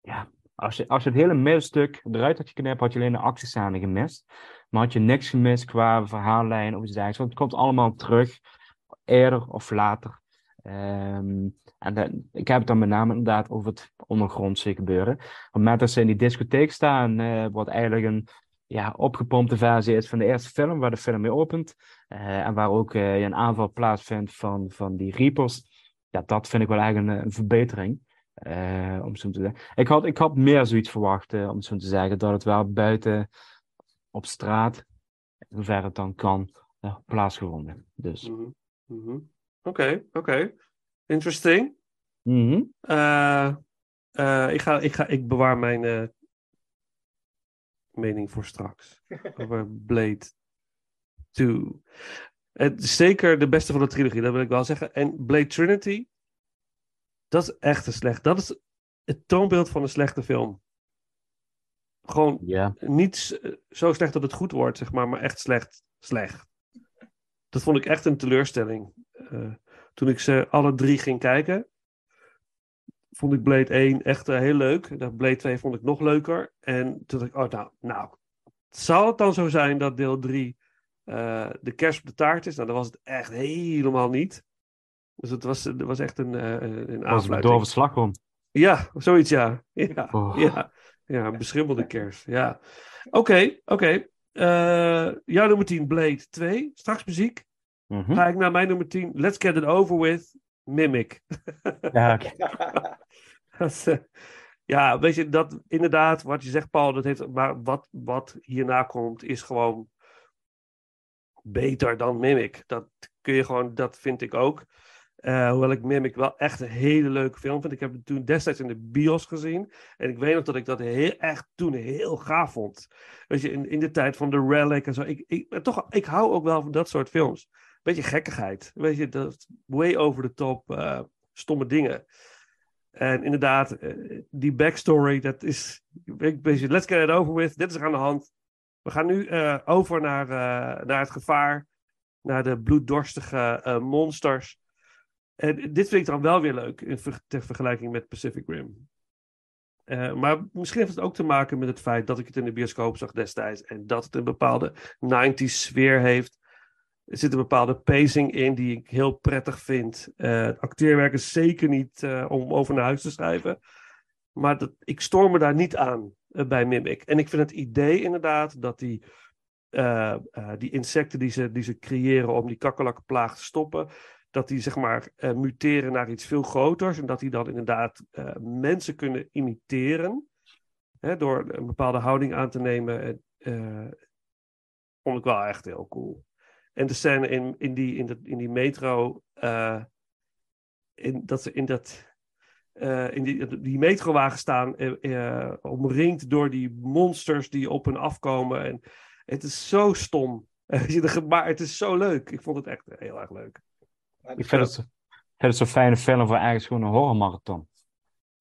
ja, als je, als je het hele middenstuk eruit had geknipt, had je alleen de actiescène gemist. Maar had je niks gemist qua verhaallijn of iets dergelijks. Want het komt allemaal terug, eerder of later. Ehm, en ik heb het dan met name inderdaad over het ondergrondse gebeuren. Het moment dat ze in die discotheek staan, eh, wat eigenlijk een ja, opgepompte versie is van de eerste film, waar de film mee opent. eh, en waar ook eh, een aanval plaatsvindt van, van die Reapers. Ja, dat vind ik wel eigenlijk een, verbetering. om zo te zeggen. Ik had, ik had meer zoiets verwacht, om zo te zeggen, dat het wel buiten op straat, zover het dan kan, plaatsgevonden. Dus. Mhm. Oké, oké. Interesting. Mhm. Eh, eh, ik, ga, ik, ga, ik bewaar mijn eh, mening voor straks. [LAUGHS] over Blade 2. Het is zeker de beste van de trilogie, dat wil ik wel zeggen. En Blade Trinity, dat is echt een slecht. Dat is het toonbeeld van een slechte film. Gewoon Ja. niet zo slecht dat het goed wordt, zeg maar, maar echt slecht. Slecht. Dat vond ik echt een teleurstelling. Eh, toen ik ze alle drie ging kijken, vond ik Blade 1 echt eh, heel leuk. Dat Blade 2 vond ik nog leuker. En toen dacht ik, oh nou, nou, zal het dan zo zijn dat deel 3 eh, de kerst op de taart is? Nou, dat was het echt helemaal niet. Dus het was, het was echt een, een Was een aanfluiting. bedorven slagroom. Ja, zoiets ja. [LAUGHS] Ja, Oh. ja. ja een beschimmelde kerst. Ja. Oké, oké. Eh, jouw nummer 10, Blade 2. Straks muziek. Mhm. Ga ik naar mijn nummer 10. Let's get it over with. Mimic. [LAUGHS] Ja, [LAUGHS] is, eh, ja, weet je, dat inderdaad, wat je zegt, Paul, dat heeft, maar wat, wat hierna komt, is gewoon beter dan Mimic. Dat kun je gewoon, dat vind ik ook. Eh, hoewel ik Mimic wel echt een hele leuke film vind. Ik heb het toen destijds in de bios gezien. En ik weet nog dat ik dat heel, echt toen heel gaaf vond. Weet je, in, in de tijd van The Relic en zo. Ik, ik, toch, ik hou ook wel van dat soort films. Beetje gekkigheid. Weet je, dat way over the top, eh, stomme dingen. En inderdaad, eh, die backstory, dat is. Ben, let's get it over with. Dit is er aan de hand. We gaan nu over naar, naar het gevaar. Naar de bloeddorstige monsters. En dit vind ik dan wel weer leuk in ter vergelijking met Pacific Rim. Eh, maar misschien heeft het ook te maken met het feit dat ik het in de bioscoop zag destijds. En dat het een bepaalde 90s sfeer heeft. Er zit een bepaalde pacing in die ik heel prettig vind. Eh, het acteerwerk is zeker niet eh, om over naar huis te schrijven. Maar dat, ik stoor me daar niet aan eh, bij Mimic. En ik vind het idee inderdaad dat die, eh, eh, die insecten die ze, die ze creëren om die kakkerlakkenplaag te stoppen. Dat die zeg maar eh, muteren naar iets veel groters. En dat die dan inderdaad eh, mensen kunnen imiteren. Hè, door een bepaalde houding aan te nemen. En, eh, vond ik wel echt heel cool. En de scène in, in, die, in, de, in die metro. in, dat ze in dat. in die, die metrowagen staan, omringd door die monsters die op hen afkomen. En het is zo stom. [LAUGHS] maar het is zo leuk. Ik vond het echt heel erg leuk. Ik vind het, zo- vind het zo'n fijne film voor eigenlijk gewoon een horrormarathon.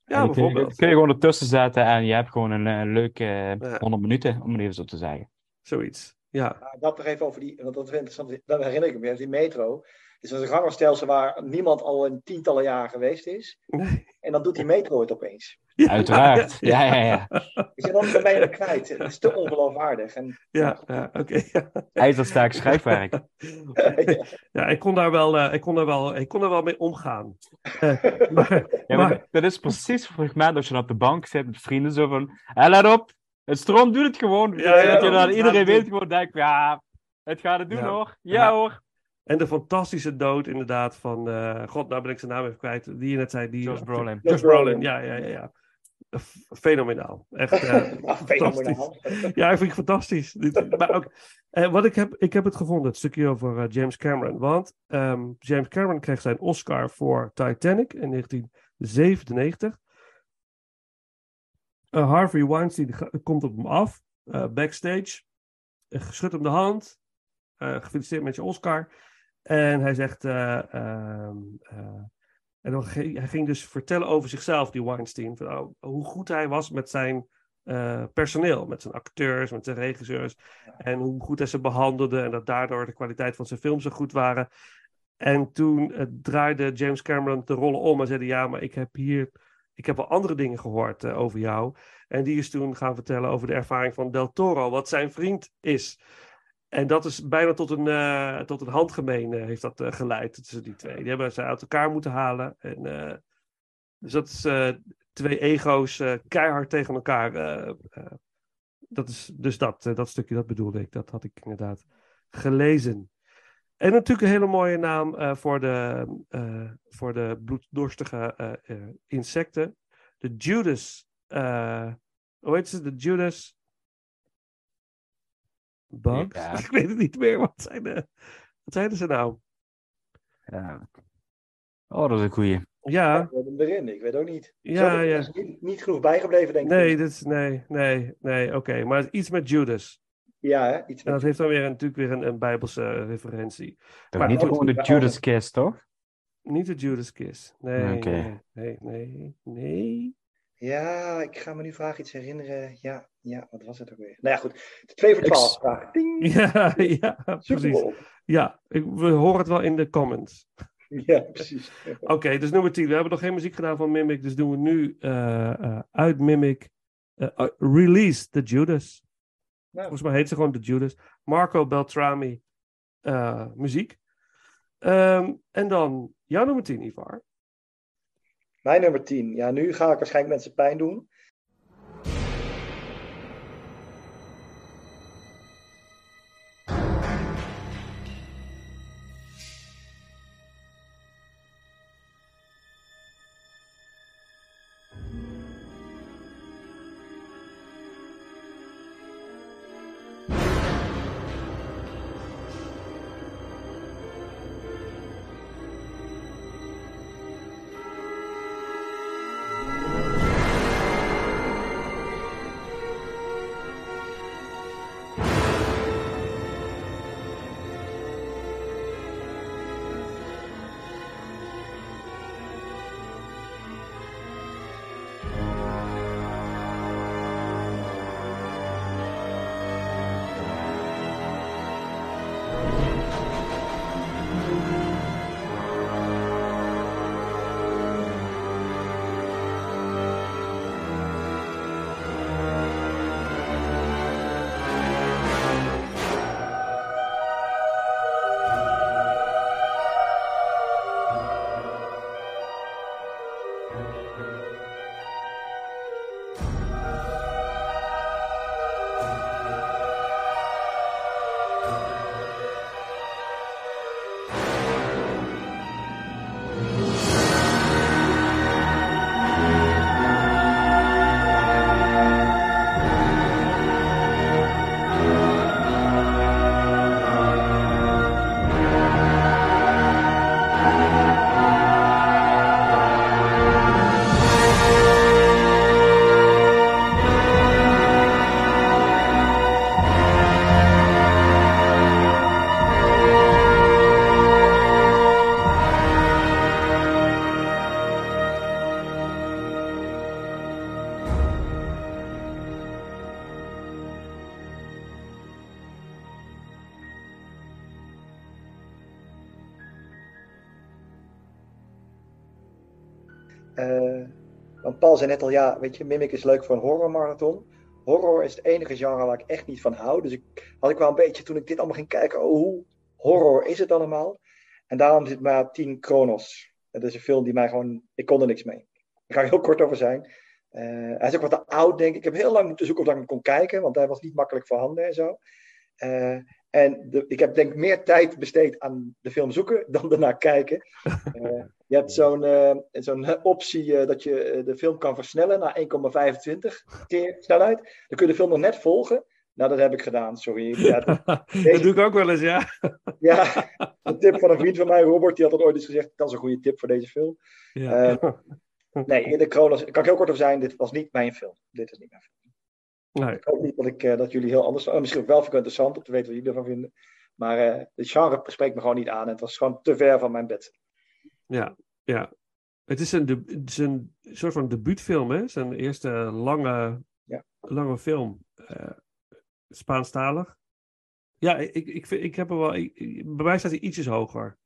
Ja, kun, je, bijvoorbeeld. kun je gewoon ertussen zetten en je hebt gewoon een, eh, leuke eh, Ja. 100 minuten, om het even zo te zeggen. Zoiets. Ja. Dat nog even over die, want dat is interessant, dat herinner ik me die metro. Dus dat is een gangenstelsel waar niemand al in tientallen jaren geweest is. En dan doet die metro het opeens. [LAUGHS] [LAUGHS] Ja, Uiteraard. Ja, ja, ja. Dus en dan ben je er kwijt. Het is te ongeloofwaardig. En, Ja, ja oké. ja. IJzersterk schrijfwerk. [LAUGHS] ja, ik kon daar wel, eh, ik kon daar wel, ik kon daar wel mee omgaan. Eh, maar, Ja, maar- maar dat is precies volgens mij als je op de bank zit met vrienden zo van, hé, let op, het stroom doet het gewoon. Ja, ja, dat je dan, iedereen weet gewoon, denk, ja, het gaat het doen Ja. hoor. Ja, Ja. hoor. en de fantastische dood inderdaad van, eh, god, nou ben ik zijn naam even kwijt, die je net zei. Die, Josh Brolin. Josh Brolin, ja, ja, ja. ja. Fenomenaal. Echt, Ja, [LAUGHS] fenomenaal. Ja, ik vind het fantastisch. Maar ook, eh, wat ik heb, ik heb het gevonden, het stukje over eh, James Cameron. Want ehm, James Cameron kreeg zijn Oscar voor Titanic in 1997. Eh, Harvey Weinstein komt op hem af, backstage. Uh, schudt hem de hand. Gefeliciteerd met je Oscar. En hij zegt. eh, ehm, eh, en dan ging, hij ging dus vertellen over zichzelf, die Weinstein. Van, oh, hoe goed hij was met zijn eh, personeel. Met zijn acteurs, met zijn regisseurs. En hoe goed hij ze behandelde. En dat daardoor de kwaliteit van zijn films zo goed waren. En toen eh, draaide James Cameron de rollen om en zei: Ja, maar ik heb hier. Ik heb wel andere dingen gehoord eh, over jou. En die is toen gaan vertellen over de ervaring van Del Toro, wat zijn vriend is. En dat is bijna tot een, eh, tot een handgemeen eh, heeft dat eh, geleid tussen die twee. Die hebben ze uit elkaar moeten halen. En, dus dat is twee ego's keihard tegen elkaar. dat is dus dat, dat stukje, dat bedoelde ik. Dat had ik inderdaad gelezen. En natuurlijk een hele mooie naam voor, de, voor de bloeddorstige insecten. De Judas. hoe heet ze? De Judas. Bugs? Ja. [LAUGHS] Ik weet het niet meer. Wat zijn, de, wat zijn ze nou? Ja. Oh, dat is een goeie. Ja, Ik weet hem erin, ik weet ook niet. Ja, er ja. is Niet, niet genoeg bijgebleven, denk ik. nee, dit is, nee, nee, nee, oké. Maar iets met Judas. Ja, hè? iets En dat met... heeft dan weer een, natuurlijk weer een, een bijbelse referentie. Toch Maar niet gewoon de maar Judas Kiss, toch? Niet de Judas Kiss. Nee, nee, nee, nee. Ja, ik ga me nu vraag iets herinneren. Ja, ja, wat was het ook weer? Nou ja, goed. De 2 voor Ik 12 s- vraag. [LAUGHS] Ding! Ja, ja, precies. Ja, ik, we horen het wel in de comments. [LAUGHS] Ja, precies. [LAUGHS] Oké, dus nummer 10. We hebben nog geen muziek gedaan van Mimic, dus doen we nu eh, eh, uit Mimic eh, Release the Judas. Nou, Volgens mij heet ze gewoon The Judas. Marco Beltrami muziek. Ehm, en dan jouw nummer 10, Ivar. Mijn nummer 10. Ja, nu ga ik waarschijnlijk mensen pijn doen. Net al, ja, weet je, Mimic is leuk voor een horrormarathon. Horror is het enige genre waar ik echt niet van hou. Dus ik had ik wel een beetje, toen ik dit allemaal ging kijken, oh, hoe horror is het allemaal? En daarom zit maar 10 Chronos. Dat is een film die mij gewoon, ik kon er niks mee. Daar ga ik heel kort over zijn. Eh, hij is ook wat te oud, denk ik. Ik heb heel lang moeten zoeken of ik hem kon kijken, want hij was niet makkelijk voorhanden en zo. Eh, en de, ik heb denk ik meer tijd besteed aan de film zoeken [LAUGHS] dan ernaar kijken. [LAUGHS] Eh, je hebt zo'n eh, zo'n optie eh, dat je de film kan versnellen naar 1,25 keer snelheid. Dan kun je de film nog net volgen. Nou, dat heb ik gedaan, sorry. [LAUGHS] Ja, dat- dat doe ik ook wel eens, ja. ja, een tip van een vriend van mij, Robert, die had dat ooit eens gezegd. Dat is een goede tip voor deze film. ja. Nee, in de Kronos, daar kan ik heel kort over zijn. Dit was niet mijn film. Dit is niet mijn film. Nee. Ik hoop niet dat, ik, eh, dat jullie heel anders... oh, misschien ook wel het interessant om te weten wat jullie ervan vinden. Maar eh het genre spreekt me gewoon niet aan. En het was gewoon te ver van mijn bed. Ja, ja. Het is een, de, het is een soort van debuutfilm, hè? Zijn eerste lange, Ja. lange film. eh Spaanstalig. Ja, ik, ik, vind, ik heb er wel... ik- bij mij staat hij ietsjes hoger.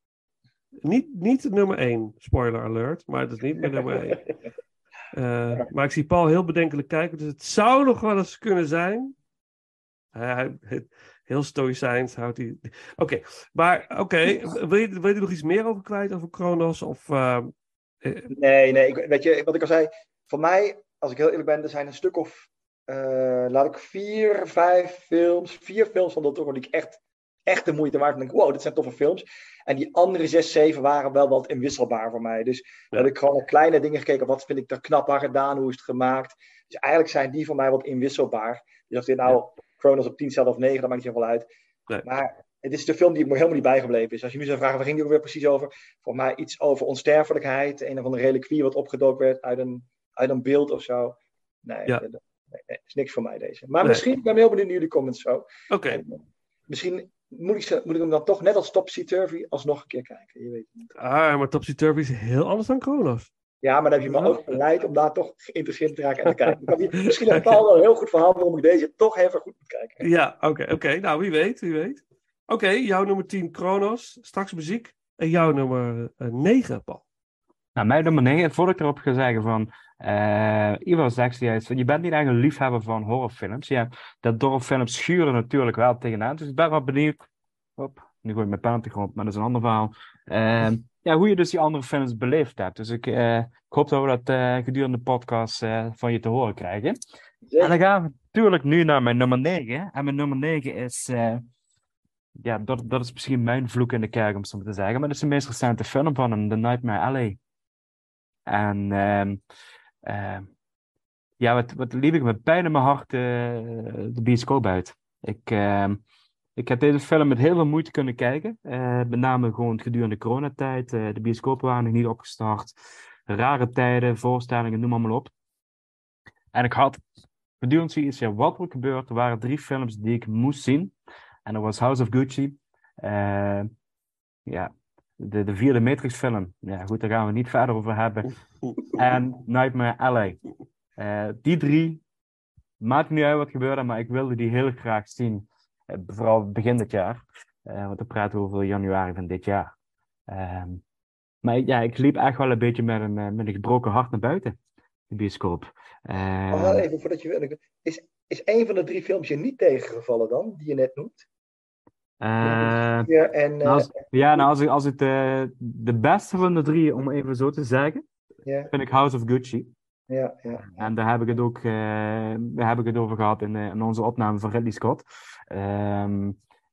Niet, niet nummer 1, spoiler alert, maar het is niet meer nummer 1. [LAUGHS] Eh, maar ik zie Paul heel bedenkelijk kijken, dus het zou nog wel eens kunnen zijn. Hij, hij- [LAUGHS] heel stoïcijns houdt hij. Oké, maar oké, wil, je, wil je er nog iets meer over kwijt, over Kronos? Of, eh, eh, Nee, nee. Ik, weet je, wat ik al zei. Voor mij, als ik heel eerlijk ben, er zijn een stuk of... eh, laat ik vier, vijf films... Vier films van dat die ik echt, echt de moeite waard vind. Wow, dit zijn toffe films. En die andere zes, zeven waren wel wat inwisselbaar voor mij. Dus Ja. heb ik gewoon naar kleine dingen gekeken. Wat vind ik er knap aan gedaan? Hoe is het gemaakt? Dus eigenlijk zijn die voor mij wat inwisselbaar. Dus of dit nou Chronos op 10 staat of 9, dat maakt niet zoveel uit. Nee. Maar het is de film die me helemaal niet bijgebleven is. Als je nu zou vragen, waar ging die ook weer precies over? Voor mij iets over onsterfelijkheid. Een of andere reliquie wat opgedoken werd uit een, uit een beeld of zo. Nee, Ja. dat, nee, nee, is niks voor mij deze. Maar misschien, ik ben heel benieuwd naar jullie comments zo. Oké, En, eh, misschien moet ik, moet ik hem dan toch net als Topsy Turvy alsnog een keer kijken. Je weet het niet. ah, maar Topsy Turvy is heel anders dan Kronos. Ja, maar dan heb je me ook verleid om daar toch geïnteresseerd te raken en te kijken. [LAUGHS] Misschien heeft Paul wel een heel goed verhaal waarom ik deze toch even goed moet kijken. Ja, oké, oké. Nou, wie weet, wie weet. Oké, jouw nummer 10 Kronos, straks muziek. En jouw nummer 9, Paul. Nou, mijn nummer 9, voordat ik erop ga zeggen van. eh Ivo zegt juist, van, je bent niet echt een liefhebber van horrorfilms. Ja, dat horrorfilms schuren natuurlijk wel tegenaan. Dus ik ben wel benieuwd. Hop, nu gooi ik mijn pen op de grond, maar dat is een ander verhaal. Ehm, ja, hoe je dus die andere films beleefd hebt. Dus ik, eh, ik hoop dat we dat eh, gedurende de podcast van je te horen krijgen. En dan gaan we natuurlijk nu naar mijn nummer 9. En mijn nummer 9 is. ja, dat, dat is misschien mijn vloek in de kerk, om zo maar te zeggen. Maar dat is de meest recente film van hem, The Nightmare Alley. En ehm, ehm, ja, wat, wat liep ik met pijn in mijn hart eh, de bioscoop uit. Ik, ehm, ik heb deze film met heel veel moeite kunnen kijken. Eh, met name gewoon gedurende coronatijd. Eh, de bioscopen waren nog niet opgestart. Rare tijden, voorstellingen, noem maar, op. En ik had gedurende zoiets, ja, wat er gebeurt, er waren drie films die ik moest zien. En dat was House of Gucci. ja, de, de vierde Matrix film. Ja, goed, daar gaan we niet verder over hebben. En Nightmare Alley. Eh, die drie, maakt niet uit wat gebeurde, maar ik wilde die heel graag zien. Eh, vooral begin dit jaar. Eh, want dan praten we over januari van dit jaar. Ehm, maar ja, ik liep echt wel een beetje met een, met een gebroken hart naar buiten. De bioscoop. Oh, even voordat je. Is, is een van de drie films je niet tegengevallen dan, die je net noemt? Eh, Ja, en, nou, als, ja, nou, als ik, als de, de beste van de drie, om even zo te zeggen, ja, vind ik House of Gucci. ja, ja. En daar heb ik het ook eh, daar heb ik het over gehad in, in onze opname van Ridley Scott.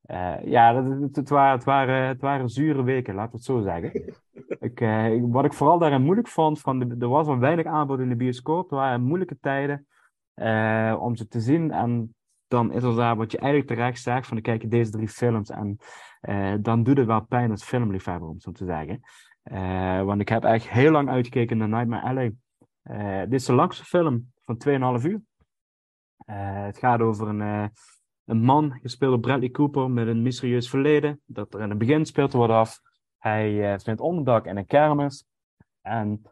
Eh, ja, dat, het, het, waren, het, waren, het waren zure weken, laten we het zo zeggen. [LAUGHS] ik, wat ik vooral daarin moeilijk vond, van de, er was al weinig aanbod in de bioscoop. Er waren moeilijke tijden om ze te zien. En dan is er daar wat je eigenlijk terecht zegt, van kijk deze drie films en eh, dan doet het wel pijn als filmliefhebber, om zo te zeggen. Eh, want ik heb echt heel lang uitgekeken naar Nightmare Alley. Eh, dit is de langste film van 2,5 uur. Het gaat over een, een man, gespeeld door Bradley Cooper, met een mysterieus verleden. Dat er in het begin speelt wordt af. Hij vindt onderdak in een kermis. En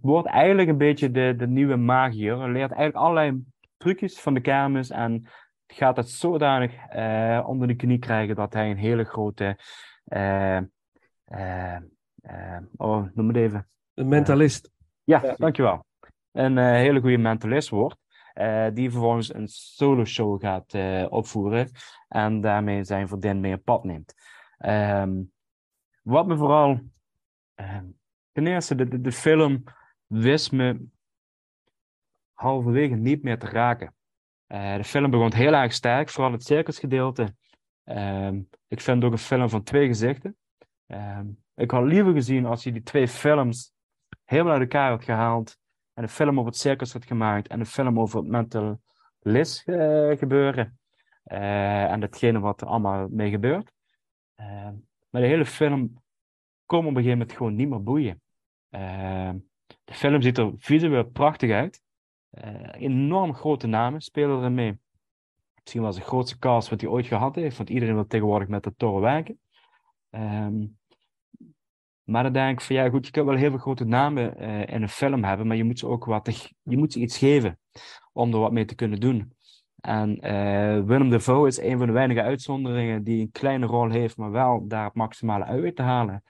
wordt eigenlijk een beetje de, de nieuwe magier. Hij leert eigenlijk allerlei trucjes van de kermis. En gaat het zodanig eh, onder de knie krijgen dat hij een hele grote. eh, eh, eh, oh, noem het even. Een mentalist. Ja, Ja. dankjewel. Een eh, hele goede mentalist wordt. eh, die vervolgens een solo show gaat eh, opvoeren. En daarmee zijn vriendin mee op pad neemt. Ehm, wat me vooral. ehm, ten eerste, de, de, de film wist me halverwege niet meer te raken. Eh, de film begon heel erg sterk, vooral het circusgedeelte. Ehm, ik vind het ook een film van twee gezichten. Ehm, ik had liever gezien als je die twee films helemaal uit elkaar had gehaald. En een film over het circus had gemaakt. En een film over het mental eh, gebeuren. Eh, en datgene wat er allemaal mee gebeurt. Ehm, maar de hele film kon op een gegeven moment gewoon niet meer boeien. De film ziet er visueel prachtig uit. Eh, enorm grote namen spelen erin mee. Misschien wel de grootste cast wat hij ooit gehad heeft, want iedereen wil tegenwoordig met de toren werken. Ehm, maar dan denk ik van ja, goed, je kunt wel heel veel grote namen eh, in een film hebben, maar je moet ze ook wat, je moet ze iets geven om er wat mee te kunnen doen. En eh, Willem Dafoe is een van de weinige uitzonderingen die een kleine rol heeft, maar wel daar het maximale uit te halen.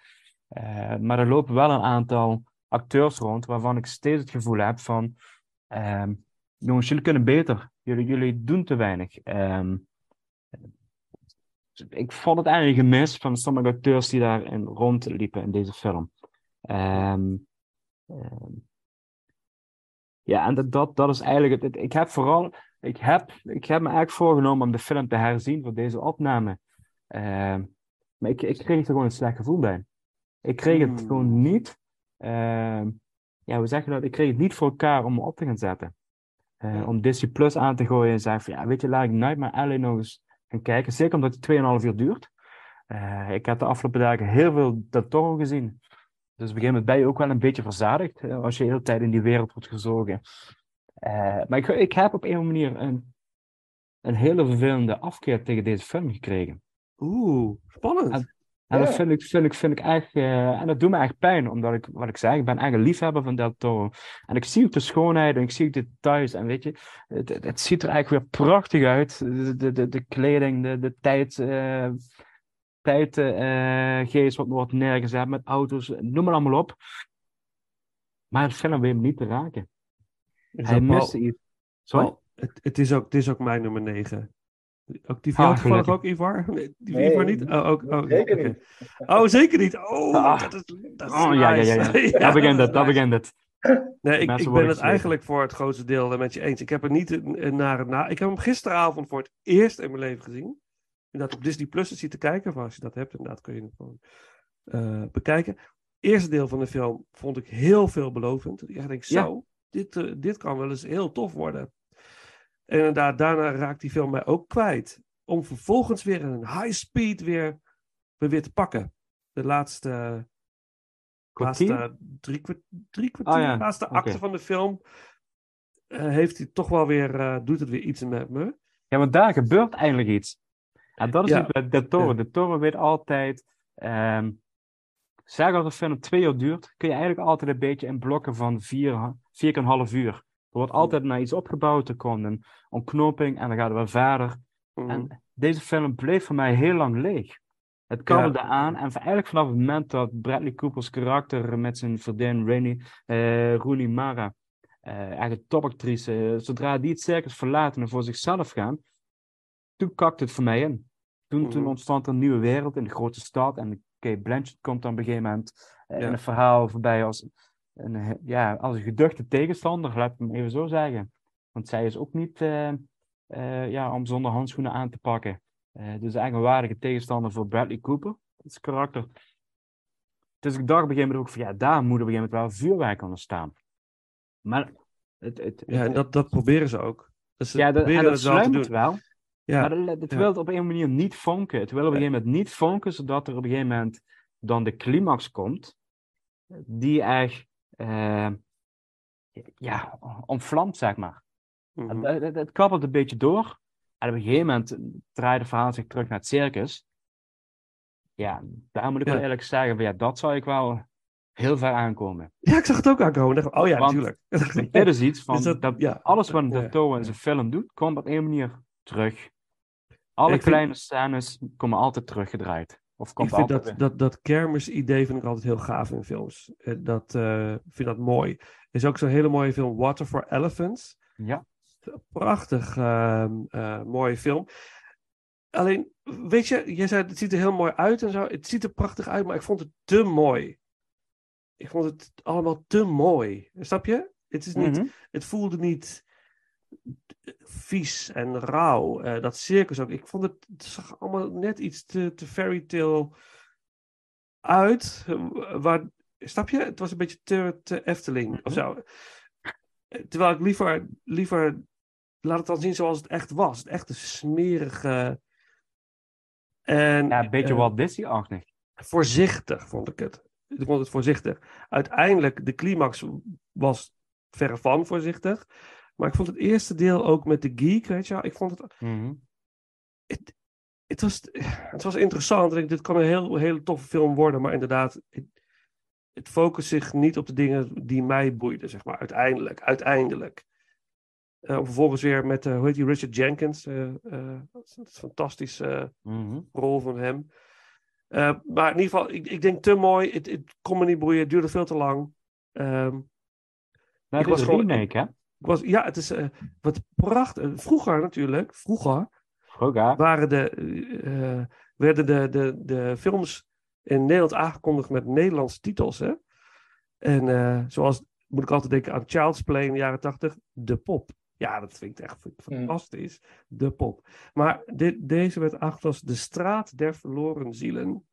Maar er lopen wel een aantal acteurs rond waarvan ik steeds het gevoel heb van, ehm, jongens, jullie kunnen beter. Jullie, jullie doen te weinig. Ehm, ik vond het eigenlijk een gemis van sommige acteurs die daarin rondliepen in deze film. Ehm, ja, en dat, dat, dat is eigenlijk het. Ik heb vooral, ik heb, ik heb me eigenlijk voorgenomen om de film te herzien voor deze opname. Maar ik, ik kreeg er gewoon een slecht gevoel bij. Ik kreeg het Hmm. gewoon niet. Ja, hoe zeg je dat? Ik kreeg het niet voor elkaar om me op te gaan zetten. Eh. Om Disney Plus aan te gooien en zeggen van ja, weet je, laat ik Nightmare Alley nog eens gaan kijken. Zeker omdat het 2,5 uur duurt. Eh, ik heb de afgelopen dagen heel veel Toro gezien. Dus op een gegeven moment ben je ook wel een beetje verzadigd eh, als je de hele tijd in die wereld wordt gezogen. Maar ik, ik heb op een manier een, een hele vervelende afkeer tegen deze film gekregen. Oeh, spannend. En- En dat vind ik, vind ik, vind ik echt, eh, en dat doet me echt pijn, omdat ik, wat ik zei, ik ben eigenlijk een liefhebber van Del Toro. En ik zie ook de schoonheid en ik zie ook de details en weet je, het, het, ziet er eigenlijk weer prachtig uit. De, de, de, de kleding, de, de tijd, eh tijdgeest wat wordt neergezet met auto's, noem maar allemaal op. Maar het film weet me niet te raken. Hij miste iets. Sorry? Het, het, is ook, het is ook mijn nummer 9. Ook die van Ah, jou toevallig gelukkig. ook, Ivar? [LAUGHS] Nee, die van Nee, Ivar niet? Oh, ook, oh, zeker niet. Oh, zeker niet. Oh, Ah. dat is, dat is Oh, ja, ja, ja. [LAUGHS] Daar begint het, nice. begint het. Nee, ik, ik ben het eigenlijk voor het grootste deel met je eens. Ik heb er niet een, een nare na. Ik heb hem gisteravond voor het eerst in mijn leven gezien. Inderdaad op Disney Plus hij te kijken. Of als je dat hebt, inderdaad kun je hem gewoon eh, bekijken. Het eerste deel van de film vond ik heel veelbelovend. Ik denk, Ja. zo, dit, eh, dit kan wel eens heel tof worden. En inderdaad, daarna raakt die film mij ook kwijt. Om vervolgens weer in een high speed weer, weer, te pakken. De laatste Kwartier? laatste drie, drie kwartier, Ah, ja. laatste Oké. acte van de film, eh, heeft hij toch wel weer, eh, doet het weer iets met me. Ja, want daar gebeurt eigenlijk iets. En dat is Ja. iets bij de Toro. Ja. De Toro weet altijd. ehm zeg als een film twee uur duurt, kun je eigenlijk altijd een beetje in blokken van vier, vier keer een half uur. Er wordt altijd naar iets opgebouwd, er komt een ontknoping en dan gaat het weer verder. Mhm. En deze film bleef voor mij heel lang leeg. Het kabbelde aan en eigenlijk vanaf het moment dat Bradley Coopers karakter met zijn vriendin Rainy, eh Rooney Mara, eh eigenlijk topactrice, eh, zodra die het circus verlaten en voor zichzelf gaan, toen kakte het voor mij in. Toen, toen Mhm. ontstond er een nieuwe wereld in de grote stad en Kate Blanchett komt dan op een gegeven moment Ja. in een verhaal voorbij als een, ja, als een geduchte tegenstander, laat ik hem even zo zeggen. Want zij is ook niet eh, eh, ja, om zonder handschoenen aan te pakken. Eh, dus eigenlijk een waardige tegenstander voor Bradley Cooper, dat is karakter. Dus ik dacht op een gegeven moment ook van ja, daar moet op een gegeven moment wel vuurwerk aan staan. Maar het, het, ja, het- dat, dat proberen ze ook. Dus ja, dat, en dat het wel sluimert. Ja, Maar het, het ja. wil op een manier niet vonken. Het wil op een gegeven moment niet vonken, zodat er op een gegeven moment dan de climax komt, die echt eh, ja, zeg maar. Het, het, het kabbelt een beetje door. En op een gegeven moment draait het verhaal zich terug naar het circus. Ja, daar moet ik Ja. wel eerlijk zeggen, ja, dat zou ik wel heel ver aankomen. ja, ik zag het ook aankomen. Dacht, oh ja, Want- natuurlijk. [LAUGHS] Dit is iets van, Dus dat- dat, ja. alles wat de Toro in zijn film doet, komt op een manier terug. Alle Ik vind- kleine scènes komen altijd teruggedraaid. Of ik vind dat, dat, dat kermisidee vind ik altijd heel gaaf in films. Eh, Dat eh, ik vind dat mooi. Er is ook zo'n hele mooie film, Water for Elephants. Ja. Prachtig eh, mooie film. Alleen, weet je, jij zei het ziet er heel mooi uit en zo. Het ziet er prachtig uit, maar ik vond het te mooi. Ik vond het allemaal te mooi. Snap je? Het, is niet, Mhm. het voelde niet vies en rauw. Eh, dat circus ook. Ik vond het, het zag allemaal net iets te, te fairy tale uit. Waar, snap je? Het was een beetje te, te Efteling of zo. Eh, Terwijl ik liever, liever laat het dan zien zoals het echt was. Het echte smerige. En, Ja, een beetje eh, Walt Disney-achtig. voorzichtig vond ik het. Ik vond het voorzichtig. Uiteindelijk, de climax was verre van voorzichtig. Maar ik vond het eerste deel ook met de geek, weet je wel. Ik vond het... Mhm. Het, het, was, het was interessant. Ik, dit kan een heel, hele toffe film worden. Maar inderdaad, het, het focust zich niet op de dingen die mij boeiden, zeg maar. Uiteindelijk. Uiteindelijk. Eh, vervolgens weer met, eh, hoe heet die, Richard Jenkins. eh, dat is een fantastische Mhm. rol van hem. Maar in ieder geval, ik, ik denk te mooi. Het, het kon me niet boeien. Het duurde veel te lang. Nou, Ik was een gewoon- remake, hè? Ik was, ja, het is eh, wat prachtig. Vroeger natuurlijk, vroeger Vroeger. waren de, eh, werden de, de, de films in Nederland aangekondigd met Nederlandse titels. Hè? En eh, zoals, moet ik altijd denken aan Child's Play in de jaren tachtig, De Pop. Ja, dat vind ik echt vind ik Mm. fantastisch. De Pop. Maar dit, deze werd aangekondigd als De Straat der Verloren Zielen.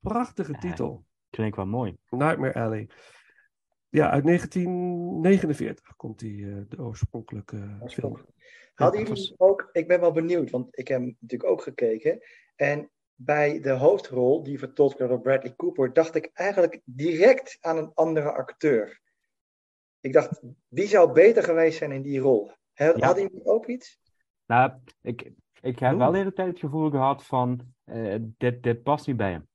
Prachtige Ja. titel. Klinkt wel mooi. Nightmare Alley. Ja, uit 1949 komt die, eh, de oorspronkelijke film. Oorspronkelijk. Hadden Ja, jullie ook, ik ben wel benieuwd, want ik heb hem natuurlijk ook gekeken. En bij de hoofdrol, die vertolkt werd door Bradley Cooper, dacht ik eigenlijk direct aan een andere acteur. Ik dacht, die zou beter geweest zijn in die rol. Hadden jullie ook iets? Nou, ik, ik heb Oeh. wel de hele tijd het gevoel gehad van, eh, dit, dit past niet bij hem.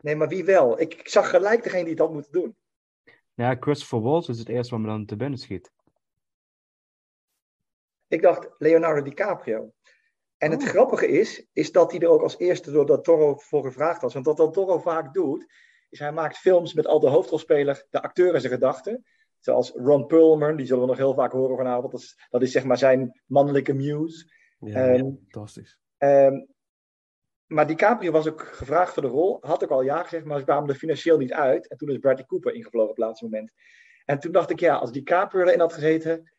Nee, maar wie wel? Ik, ik zag gelijk degene die het had moeten doen. Ja, Christopher Waltz is het eerste wat me dan te binnen schiet. Ik dacht Leonardo DiCaprio. En het Oh. grappige is, is dat hij er ook als eerste door Del Toro voor gevraagd was. Want wat Del Toro vaak doet, is hij maakt films met al de hoofdrolspeler, de acteur en zijn gedachten. Zoals Ron Perlman, die zullen we nog heel vaak horen vanavond. Dat is, dat is zeg maar zijn mannelijke muse. Ja, Ehm, fantastisch. Ehm, maar DiCaprio was ook gevraagd voor de rol. Had ook al ja gezegd, maar ze kwamen er financieel niet uit. En toen is Bradley Cooper ingevlogen op het laatste moment. En toen dacht ik, ja, als DiCaprio erin had gezeten,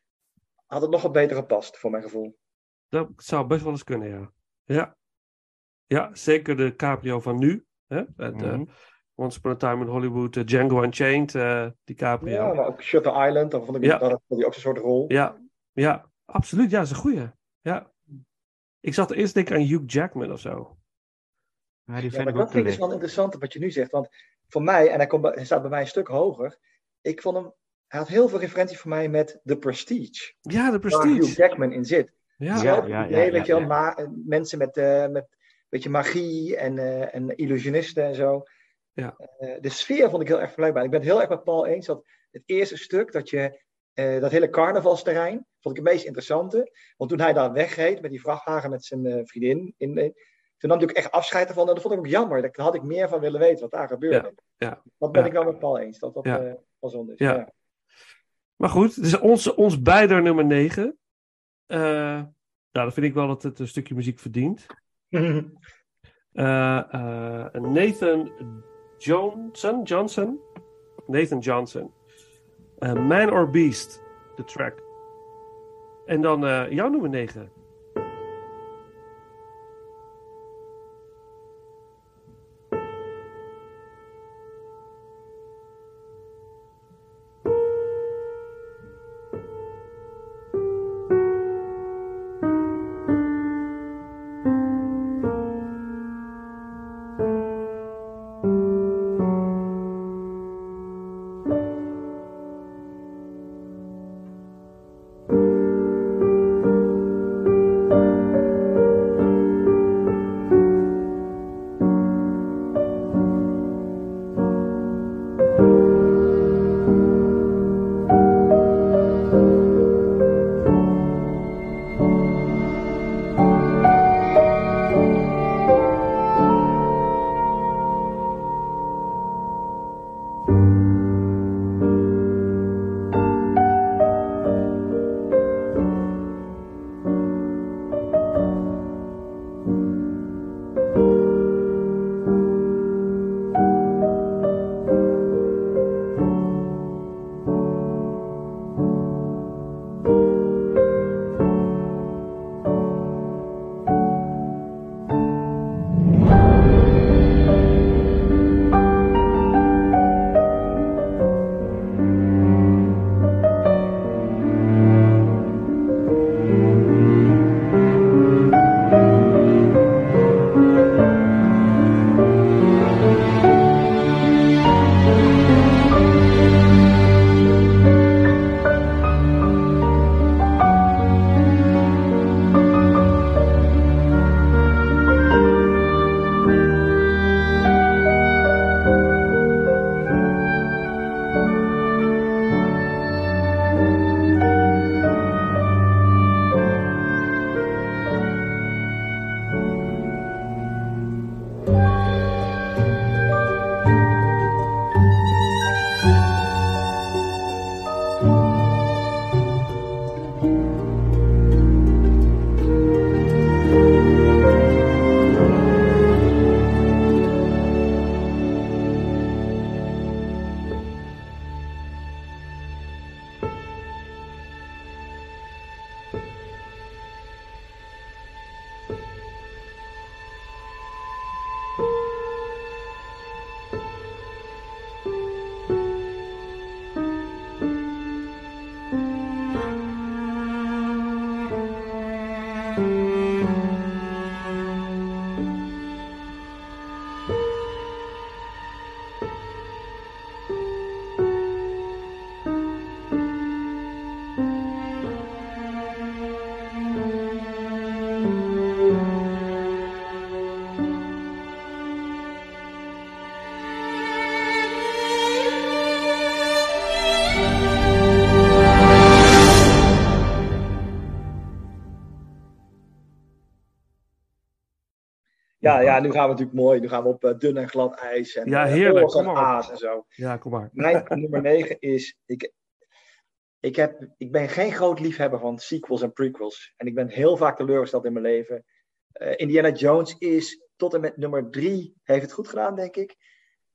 had het nog wat beter gepast, voor mijn gevoel. Dat zou best wel eens kunnen, ja. Ja, ja zeker de Caprio van nu. Hè? Met, eh, Mhm. Once Upon a Time in Hollywood, eh, Django Unchained, eh DiCaprio. Ja, Ja, maar ook Shutter Island, dan vond ik Ja. dat ook zo'n soort rol. ja, absoluut. Ja, dat is een goeie. Ja. Ik zat eerst denken aan Hugh Jackman of zo. Ja, die Ja, vind maar dat vind ik wel interessant wat je nu zegt. Want voor mij, en hij, komt, hij staat bij mij een stuk hoger. Ik vond hem, hij had heel veel referenties voor mij met The Prestige. Ja, de Waar Hugh Prestige. Jackman in zit. Ja, Ja. Weet je wel, ja. ma- eh, mensen met, eh, met beetje magie en, eh, en illusionisten en zo. Ja. Eh, de sfeer vond ik heel erg vergelijkbaar. Ik ben het heel erg met Paul eens dat het eerste stuk, dat je eh, dat hele carnavalsterrein, vond ik het meest interessante. Want toen hij daar wegreed met die vrachtwagen met zijn eh, vriendin, in, toen nam ook echt afscheid ervan. En dat vond ik ook jammer. Daar had ik meer van willen weten wat daar gebeurde. ja, Dat ben ja. ik wel met Paul eens. Dat dat Ja. eh, wel zonde is. Ja. Maar goed, is ons, ons beider nummer 9. nou, dan vind ik wel dat het een stukje muziek verdient. Ja. [LAUGHS] Eh, eh, Nathan Johnson, Johnson? Nathan Johnson. Eh, Man or Beast, de track. En dan eh, jouw nummer 9. Ja, ja, nu gaan we natuurlijk mooi. Nu gaan we op eh, dun en glad ijs. En, Ja, eh, heerlijk. Kom maar aas en zo. Ja, kom maar. Mijn [LAUGHS] nummer 9 is. Ik, ik, heb, ik ben geen groot liefhebber van sequels en prequels. En ik ben heel vaak teleurgesteld in mijn leven. Eh, Indiana Jones is tot en met nummer 3 heeft het goed gedaan, denk ik.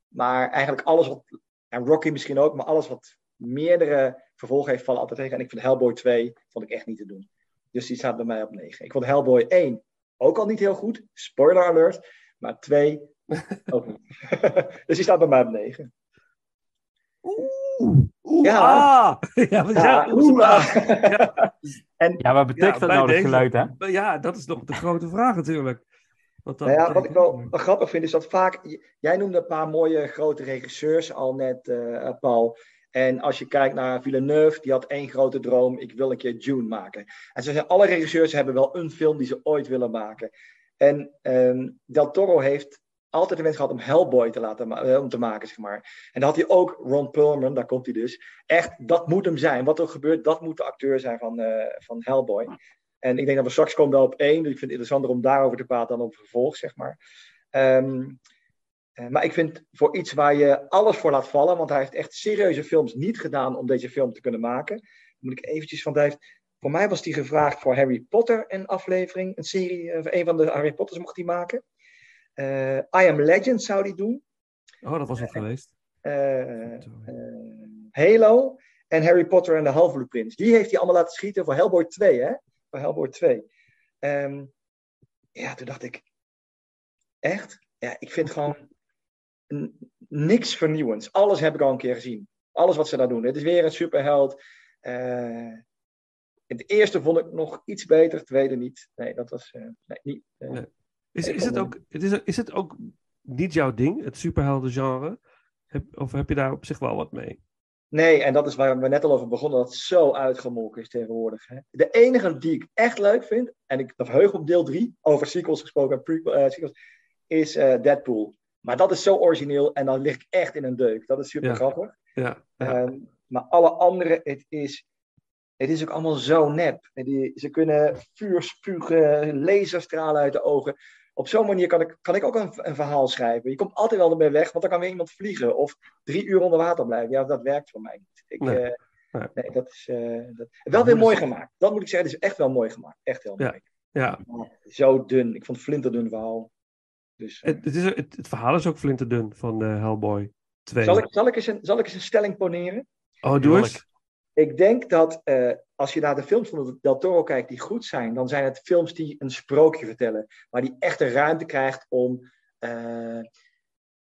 Maar eigenlijk alles wat. En Rocky misschien ook, maar alles wat meerdere vervolgen heeft, vallen altijd tegen. En ik vind Hellboy 2 vond ik echt niet te doen. Dus die staat bij mij op 9. Ik vond Hellboy 1 ook al niet heel goed. Spoiler alert. Maar 2 [LAUGHS] ook niet. [LAUGHS] dus die staat bij mij op 9. Oeh, oeh, Ja. ah. [LAUGHS] ja, wat- ja, Ja, oeh, oeh. En Ja, wat betekent Ja, dat nou, dat geluid, hè? Maar ja, dat is nog de grote vraag natuurlijk. Wat dat Nou ja, wat ik wel, grappig vind, is dat vaak. Jij noemde een paar mooie grote regisseurs al net, eh, Paul. En als je kijkt naar Villeneuve, die had één grote droom: ik wil een keer Dune maken. En ze zeggen, alle regisseurs hebben wel een film die ze ooit willen maken. En ehm, Del Toro heeft altijd de wens gehad om Hellboy te laten eh, om te maken, zeg maar. En dan had hij ook Ron Perlman, daar komt hij dus. Echt, dat moet hem zijn. Wat er gebeurt, dat moet de acteur zijn van, eh, van Hellboy. En ik denk dat we straks komen wel op één. Dus ik vind het interessanter om daarover te praten dan het vervolg, zeg maar. Ehm, eh, maar ik vind voor iets waar je alles voor laat vallen, want hij heeft echt serieuze films niet gedaan om deze film te kunnen maken. Dan moet ik eventjes, want hij heeft, voor mij was hij gevraagd voor Harry Potter een aflevering, een serie, eh, een van de Harry Potters mocht hij maken. Eh, I Am Legend zou hij doen. Oh, dat was wat geweest. Eh, eh, Halo en Harry Potter en de Half-Blood Prince. Die heeft hij allemaal laten schieten voor Hellboy 2, hè? Voor Hellboy 2. Ehm, ja, toen dacht ik, echt? Ja, ik vind gewoon niks vernieuwends. Alles heb ik al een keer gezien. Alles wat ze daar doen. Het is weer een superheld. Eh, het eerste vond ik nog iets beter, het tweede niet. Nee, dat was eh, nee, niet. eh, Nee. Is, is, het ook, is, is het ook niet jouw ding, het superheldengenre? Heb, of heb je daar op zich wel wat mee? Nee, en dat is waar we net al over begonnen, dat het zo uitgemolken is tegenwoordig. Hè? De enige die ik echt leuk vind, en ik verheug op deel 3, over sequels gesproken, en prequel, sequels, is Deadpool. Maar dat is zo origineel en dan lig ik echt in een deuk. Dat is super Ja. grappig. Ja, ja. Ehm, maar alle andere, het is, het is ook allemaal zo nep. En die, ze kunnen vuur spugen, laserstralen uit de ogen. Op zo'n manier kan ik, kan ik ook een, een verhaal schrijven. Je komt altijd wel ermee weg, want dan kan weer iemand vliegen. Of drie uur onder water blijven. Ja, dat werkt voor mij niet. Ik, Nee. eh, Nee. nee, dat is eh, dat, wel weer mooi gemaakt. Dat moet ik zeggen, het is echt wel mooi gemaakt. Echt heel mooi. ja. Zo dun. Ik vond het flinterdun verhaal. Dus, eh, Het, het, is, het, het verhaal is ook flinterdun van eh, Hellboy 2. zal, ik, zal, ik eens een, zal ik eens een stelling poneren? Oh, doe eens. Ik denk dat eh, als je naar de films van Del Toro kijkt die goed zijn, dan zijn het films die een sprookje vertellen. Waar die echt de ruimte krijgt om eh,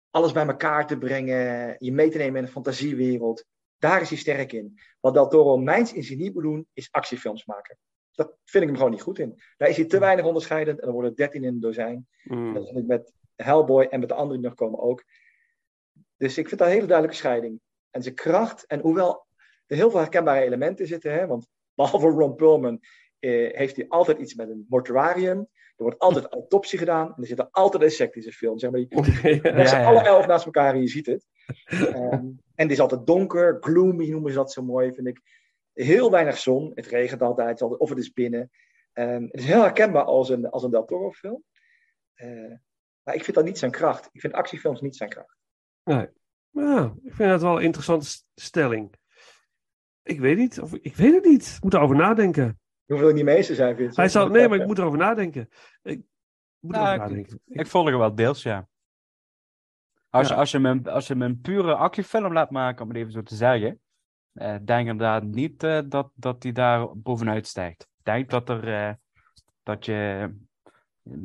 alles bij elkaar te brengen, je mee te nemen in een fantasiewereld. Daar is hij sterk in. Wat Del Toro mijns inziens niet moet doen, is actiefilms maken. Dat vind ik hem gewoon niet goed in. Daar is hij te weinig onderscheidend en er worden 13 in een dozijn. Mm. Dat vind ik met Hellboy en met de anderen die nog komen ook. Dus ik vind dat een hele duidelijke scheiding. En zijn kracht, en hoewel er heel veel herkenbare elementen zitten, hè, want behalve Ron Perlman eh, heeft hij altijd iets met een mortuarium. Er wordt altijd [LAUGHS] autopsie gedaan en er zitten altijd insecten in zijn film. Zeg maar, die, [LAUGHS] ja, ja. alle elf naast elkaar en je ziet het. [LAUGHS] Ehm, en het is altijd donker, gloomy noemen ze dat zo mooi, vind ik. Heel weinig zon, het regent altijd, of het is binnen. Ehm, het is heel herkenbaar als een, als een Del Toro film. Eh, maar ik vind dat niet zijn kracht. Ik vind actiefilms niet zijn kracht. Ja, ik vind dat wel een interessante st- stelling. Ik weet niet. Of, ik weet het niet. Ik moet erover nadenken. Je hoeft er niet mee eens te zijn, Vincent. Hij zou, nee, maar ik moet erover nadenken. Ik moet erover ik- nadenken. Ik volg er wel deels, ja. Als, Ja. je, als, je hem, als je hem een pure actiefilm laat maken, om het even zo te zeggen, eh, denk inderdaad niet eh, dat, dat hij daar bovenuit stijgt. Ik denk dat, er, eh, dat je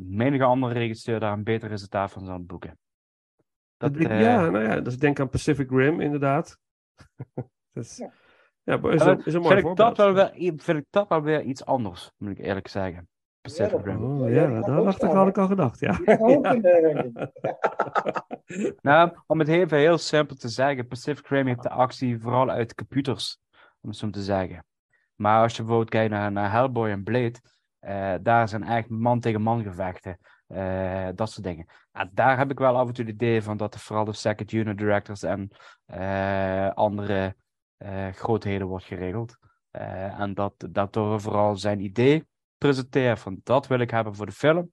menige andere regisseur daar een beter resultaat van zou boeken. Dat, ja, nou ja, dus ik denk aan Pacific Rim, inderdaad. [LAUGHS] is, Ja. is, een, is een mooi vind, ik dat voorbeeld. wel vind ik dat wel weer iets anders, moet ik eerlijk zeggen. Pacific. Oh Ja, daar had ik al gedacht, ja. [LAUGHS] [LAUGHS] Nou, om het even heel simpel te zeggen, Pacific Rim heeft de actie vooral uit computers, om het zo te zeggen. Maar als je bijvoorbeeld kijkt naar, naar Hellboy en Blade, eh, daar zijn eigenlijk man tegen man gevechten, eh, dat soort dingen. En daar heb ik wel af en toe het idee van dat er vooral de second unit directors en eh, andere grootheden wordt geregeld. En dat, dat door vooral zijn idee presenteert van dat wil ik hebben voor de film.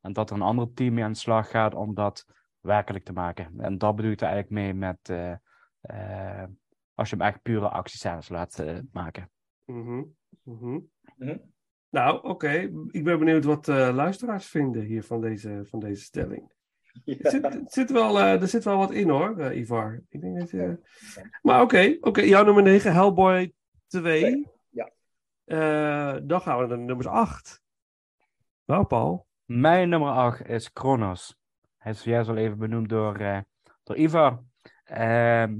En dat er een ander team mee aan de slag gaat om dat werkelijk te maken. En dat bedoel ik er eigenlijk mee met eh, eh, als je hem echt pure actiescènes laat eh, maken. Mhm, mhm. Mhm. Nou, oké. Ik ben benieuwd wat eh, luisteraars vinden hier van deze, van deze stelling. [LAUGHS] Ja. Er zit, zit wel, eh, er zit wel wat in hoor, eh, Ivar. Ik denk dat. Maar oké, oké. jouw nummer 9, Hellboy 2. Eh, dan gaan we naar nummer 8. Nou, Paul. Mijn nummer 8 is Kronos. Hij is zojuist al even benoemd door, eh, door Ivar. Ehm,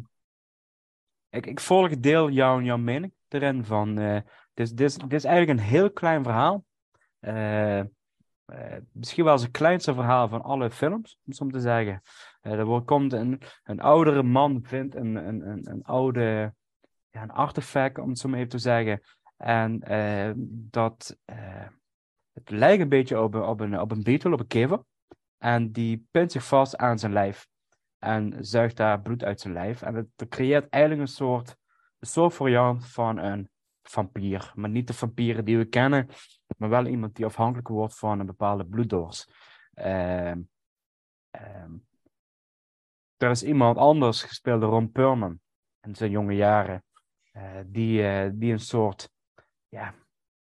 ik, ik volg deel jouw, jouw mening erin van. eh, dit, is, dit, is, eigenlijk een heel klein verhaal. Eh, misschien wel het kleinste verhaal van alle films, om zo te zeggen. Er komt een, een oudere man, vindt een, een, een, een oude ja, een artefact, om het zo maar even te zeggen. En eh, dat. eh, het lijkt een beetje op op een, op een beetle, op een kever. En die pint zich vast aan zijn lijf. En zuigt daar bloed uit zijn lijf. En het, creëert eigenlijk een soort, een soort variant van een vampier. Maar niet de vampieren die we kennen, maar wel iemand die afhankelijk wordt van een bepaalde bloeddors. Ehm, ehm, er is iemand anders, gespeeld Ron Perlman, in zijn jonge jaren, eh, die, die een soort ja,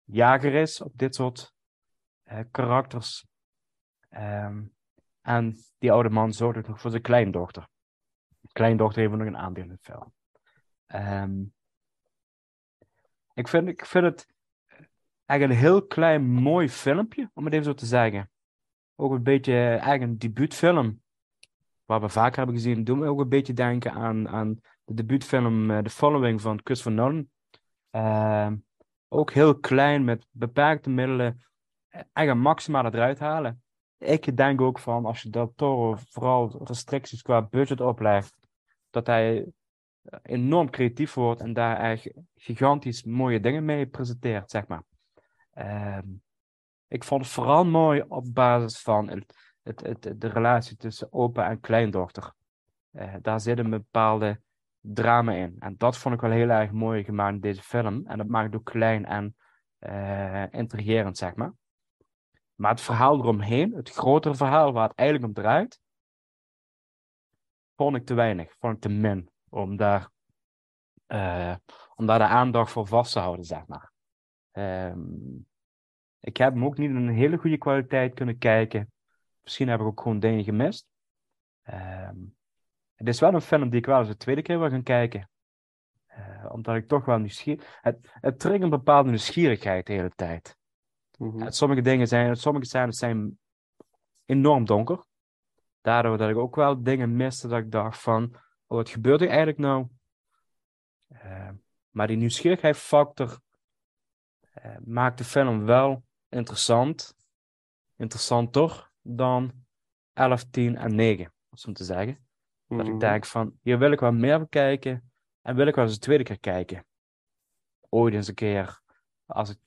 jager is op dit soort eh, karakters. Ehm, en die oude man zorgt ook nog voor zijn kleindochter. Kleindochter heeft nog een aandeel in het film. Ehm, ik, vind, ik vind het eigenlijk een heel klein mooi filmpje, om het even zo te zeggen. Ook een beetje eh, eigenlijk een debuutfilm. Wat we vaker hebben gezien, doen we ook een beetje denken aan, aan de debuutfilm eh, The Following van Christopher Nolan. Ehm, ook heel klein, met beperkte middelen, eigenlijk maximaal eruit halen. Ik denk ook van, als je dat Toro vooral restricties qua budget oplegt, dat hij enorm creatief wordt en daar echt gigantisch mooie dingen mee presenteert, zeg maar. Ehm, ik vond het vooral mooi op basis van het, het, het, de relatie tussen opa en kleindochter. Eh, daar zit een bepaalde drama in. En dat vond ik wel heel erg mooi gemaakt in deze film. En dat maakt het ook klein en eh intrigerend, zeg maar. Maar het verhaal eromheen, het grotere verhaal waar het eigenlijk om draait, vond ik te weinig, vond ik te min om daar, eh, om daar de aandacht voor vast te houden, zeg maar. Ehm, ik heb hem ook niet in een hele goede kwaliteit kunnen kijken. Misschien heb ik ook gewoon dingen gemist. Ehm, het is wel een film die ik wel eens de tweede keer wil gaan kijken. Eh, omdat ik toch wel nieuwsgierig... Het, het triggert een bepaalde nieuwsgierigheid de hele tijd. Mhm. Sommige dingen zijn, sommige scènes zijn enorm donker. Daardoor dat ik ook wel dingen miste dat ik dacht van, oh, wat gebeurt er eigenlijk nou? Eh, maar die nieuwsgierigheidsfactor eh, maakt de film wel interessant. Interessanter dan 11, 10 en 9, om zo te zeggen. Dat Mhm. ik denk van, hier wil ik wel meer bekijken en wil ik wel eens een tweede keer kijken. Ooit eens een keer, als, ik,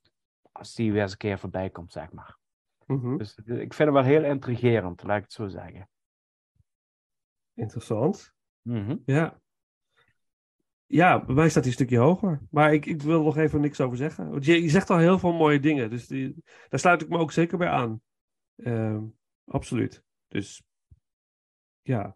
als die weer eens een keer voorbij komt, zeg maar. Mhm. Dus ik vind hem wel heel intrigerend, laat ik het zo zeggen. Interessant. Mhm. Ja. Ja, bij mij staat hij een stukje hoger. Maar ik, ik wil nog even niks over zeggen. Want je, je zegt al heel veel mooie dingen. Dus die, daar sluit ik me ook zeker bij aan. Ehm, absoluut. Dus ja.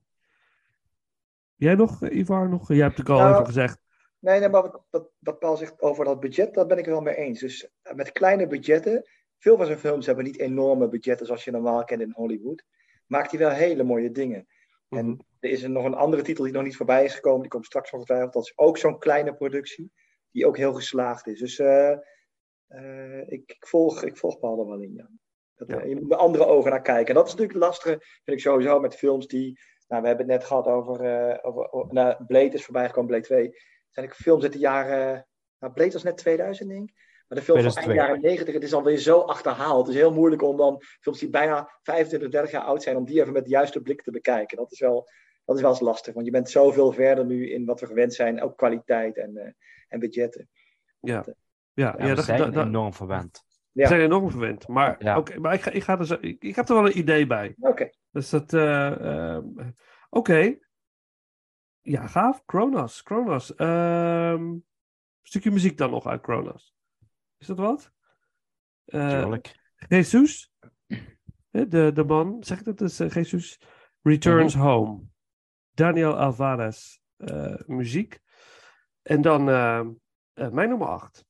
Jij nog, Ivar? Nog? Jij hebt het al Nou, even gezegd. Nee, nee, maar wat, wat, wat Paul zegt over dat budget, daar ben ik het wel mee eens. Dus eh, met kleine budgetten, veel van zijn films hebben niet enorme budgetten zoals je normaal kent in Hollywood. Maakt hij wel hele mooie dingen. Mhm. En er is er nog een andere titel die nog niet voorbij is gekomen, die komt straks ongetwijfeld. Dat is ook zo'n kleine productie, die ook heel geslaagd is. Dus eh, eh, ik, ik, volg, ik volg Paul er wel in, ja. Dat, Ja. je moet met andere ogen naar kijken. En dat is natuurlijk het lastige, vind ik sowieso, met films die... Nou, we hebben het net gehad over... eh over, over nou, Blade is voorbij gekomen, Blade 2. zijn ik films uit de jaren... Nou, Blade was net 2000, denk ik. Maar de films van eind 2002. jaren 90, het is alweer zo achterhaald. Het is heel moeilijk om dan films die bijna 25, 30 jaar oud zijn, om die even met de juiste blik te bekijken. Dat is wel, dat is wel eens lastig, want je bent zoveel verder nu in wat we gewend zijn, ook kwaliteit en, eh, en budgetten. Ja, dat, eh, ja, Ja, ja, we dat, zijn dat- enorm verwend. Ja. zijn enorm verwend. Maar, Ja. oké, maar ik, ga, ik, ga dus, ik, ik heb er wel een idee bij. Oké, Dus dat. eh, eh, Oké. Ja, gaaf. Kronos. Kronos. Ehm, stukje muziek dan nog uit Kronos. Is dat wat? Tuurlijk. Jesus? de, de man, zeg ik dat, is eh, Jesus, Returns Home. Daniel Alvarez muziek. En dan eh, eh, mijn nummer 8.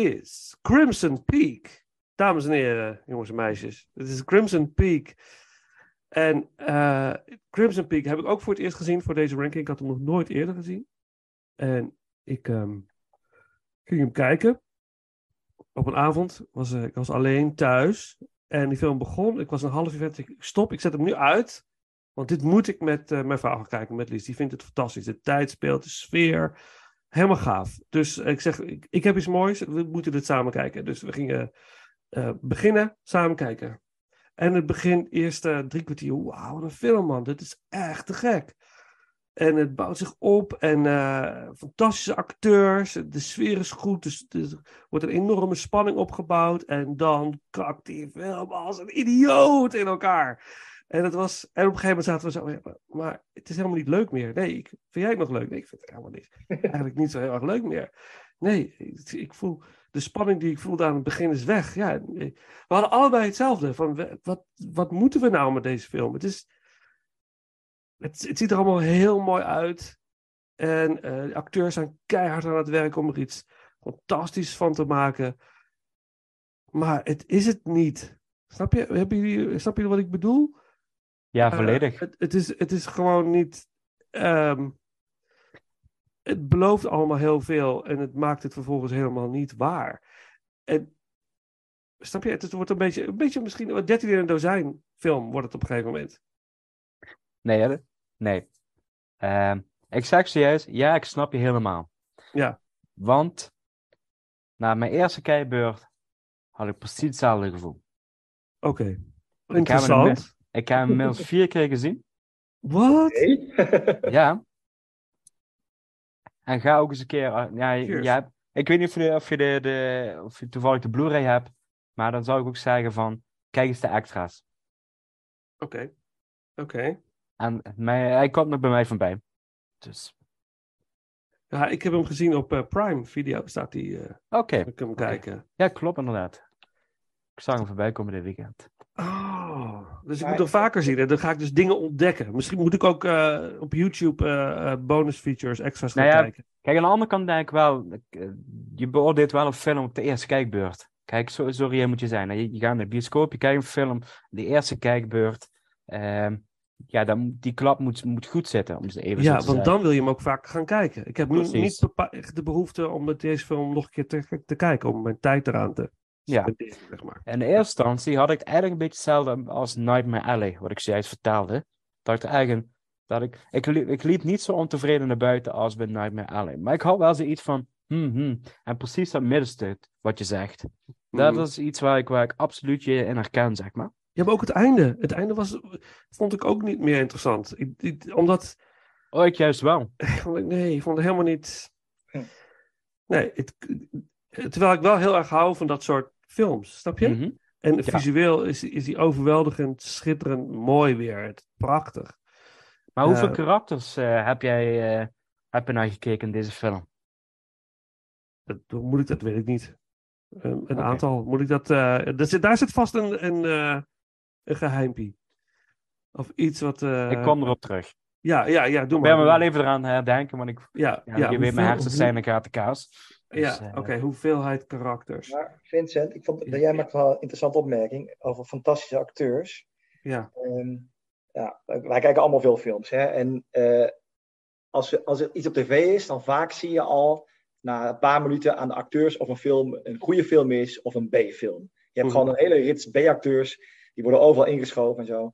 Is Crimson Peak. Dames en heren, jongens en meisjes. Het is Crimson Peak. En eh, Crimson Peak heb ik ook voor het eerst gezien voor deze ranking. Ik had hem nog nooit eerder gezien. En ik ehm, ging hem kijken. Op een avond was ik was alleen thuis. En die film begon. Ik was een half uur verder. Ik stop, ik zet hem nu uit. Want dit moet ik met eh, mijn vrouw gaan kijken, met Lies. Die vindt het fantastisch. De tijd speelt, de sfeer. Helemaal gaaf. Dus ik zeg, ik, heb iets moois. We moeten dit samen kijken. Dus we gingen eh, beginnen, samen kijken. En het begin, eerste drie kwartier. Wauw, wat een film, man. Dit is echt te gek. En het bouwt zich op. En eh, fantastische acteurs. De sfeer is goed. Dus, er wordt een enorme spanning opgebouwd. En dan kakt die film als een idioot in elkaar. En, het was, en op een gegeven moment zaten we zo, ja, maar, maar het is helemaal niet leuk meer. Nee, ik, vind jij het nog leuk? Nee, ik vind het helemaal niet, [LAUGHS] eigenlijk niet zo heel erg leuk meer. Nee, ik, ik voel, de spanning die ik voelde aan het begin is weg. Ja, we hadden allebei hetzelfde. Van, wat, wat moeten we nou met deze film? Het, is, het, het ziet er allemaal heel mooi uit. En uh, de acteurs zijn keihard aan het werk om er iets fantastisch van te maken. Maar het is het niet. Snap je, Hebben jullie, snap je wat ik bedoel? Ja, volledig. Uh, het, het, is, het is gewoon niet. Um, het belooft allemaal heel veel en het maakt het vervolgens helemaal niet waar. En snap je, het wordt een beetje, een beetje misschien een 13 in een dozijn film wordt het op een gegeven moment. Nee, hè? nee. Uh, ik zeg serieus, ja, ik snap je helemaal. Ja. Want na mijn eerste kijkbeurt had ik precies hetzelfde gevoel. Oké, okay. interessant. Ik heb hem inmiddels vier keer gezien. Wat? Okay. [LAUGHS] ja. En ga ook eens een keer. Ja, ja, ik weet niet of je, of je, de, de, of je toevallig de Blu-ray hebt. Maar dan zou ik ook zeggen van. Kijk eens de extra's. Oké. Okay. Oké. Okay. En mij, hij komt nog bij mij van bij. Dus. Ja, ik heb hem gezien op uh, Prime Video. Staat hij. Uh, Oké. Ik hem kijken. Ja, klopt inderdaad. Ik zag hem voorbij komen dit weekend. Oh, dus ik moet nog vaker zien. En dan ga ik dus dingen ontdekken. Misschien moet ik ook eh, op YouTube eh, eh, bonus features, extra's gaan Nou ja, kijken. Kijk, aan de andere kant denk ik wel, je beoordeelt wel een film op de eerste kijkbeurt. Kijk, zo, zo reëel moet je zijn. Je, je gaat naar de bioscoop, je kijkt een film, de eerste kijkbeurt. ehm, ja, dan, moet- die klap moet, moet goed zitten, om ze even zo Ja, te want zeggen. dan wil je hem ook vaak gaan kijken. Ik heb nu niet de behoefte om met deze film nog een keer te, te kijken. Om mijn tijd eraan te Ja. zeg maar. In eerste instantie had ik het eigenlijk een beetje hetzelfde als Nightmare Alley, wat ik zojuist vertaalde. Dat ik eigenlijk, dat ik, ik, liep, ik liep niet zo ontevreden naar buiten als bij Nightmare Alley. Maar ik had wel zoiets van, hmm, hmm. En precies dat middenstuk, wat je zegt. Dat Mhm. is iets waar ik, waar ik absoluut je in herken, zeg maar. Ja, maar ook het einde. Het einde was, vond ik ook niet meer interessant. Ik, ik- omdat, Oh, ik juist wel. [LAUGHS] nee, ik vond het helemaal niet... Nee, het, terwijl ik wel heel erg hou van dat soort films, snap je? Mhm. En Ja. visueel is, is die overweldigend, schitterend, mooi weer. Het prachtig. Maar hoeveel Eh, karakters eh, heb jij eh, heb je nou gekeken in deze film? Dat, moet ik dat, weet ik niet. Een, een aantal, moet ik dat... daar, zit, daar zit vast een, een, een geheimpie. Of iets wat... ik kom erop terug. Ja, ja, ja, doe Ik maar. ben me wel even eraan herdenken, want ik, Ja, ja, ja, je weet mijn hersens zijn en gaat de Dus, Ja, eh, oké, hoeveelheid karakters. Maar Vincent, ik vond, jij maakt wel een interessante opmerking over fantastische acteurs. Ja, Ehm, ja, wij kijken allemaal veel films. Hè? En eh, als, er- als er iets op tv is, dan vaak zie je al na een paar minuten aan de acteurs of een film een goede film is of een B-film. Je hebt gewoon een hele rits B-acteurs, die worden overal ingeschoven en zo.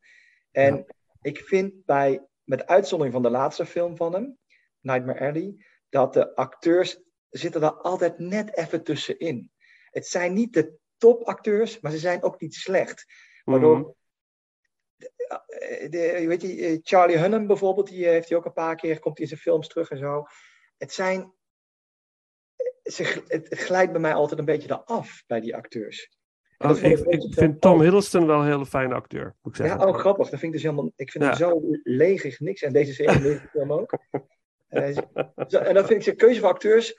En ik vind bij, met uitzondering van de laatste film van hem, Nightmare Alley, dat de acteurs zitten er altijd net even tussenin. Het zijn niet de topacteurs, maar ze zijn ook niet slecht. Waardoor de, weet je, eh, Charlie Hunnam bijvoorbeeld, die eh, heeft hij ook een paar keer, komt hij in zijn films terug en zo. Het zijn, ze, het, het glijdt bij mij altijd een beetje eraf bij die acteurs. En Oh, vond ik, vind Tom Hiddleston wel een hele fijne acteur, moet ik Ja, zeggen. oh grappig, dat vind ik dus helemaal, ik vind Ja. hem zo leeg niks en deze serie deze film ook. [LAUGHS] Zo- en dan vind ik zijn keuze van acteurs,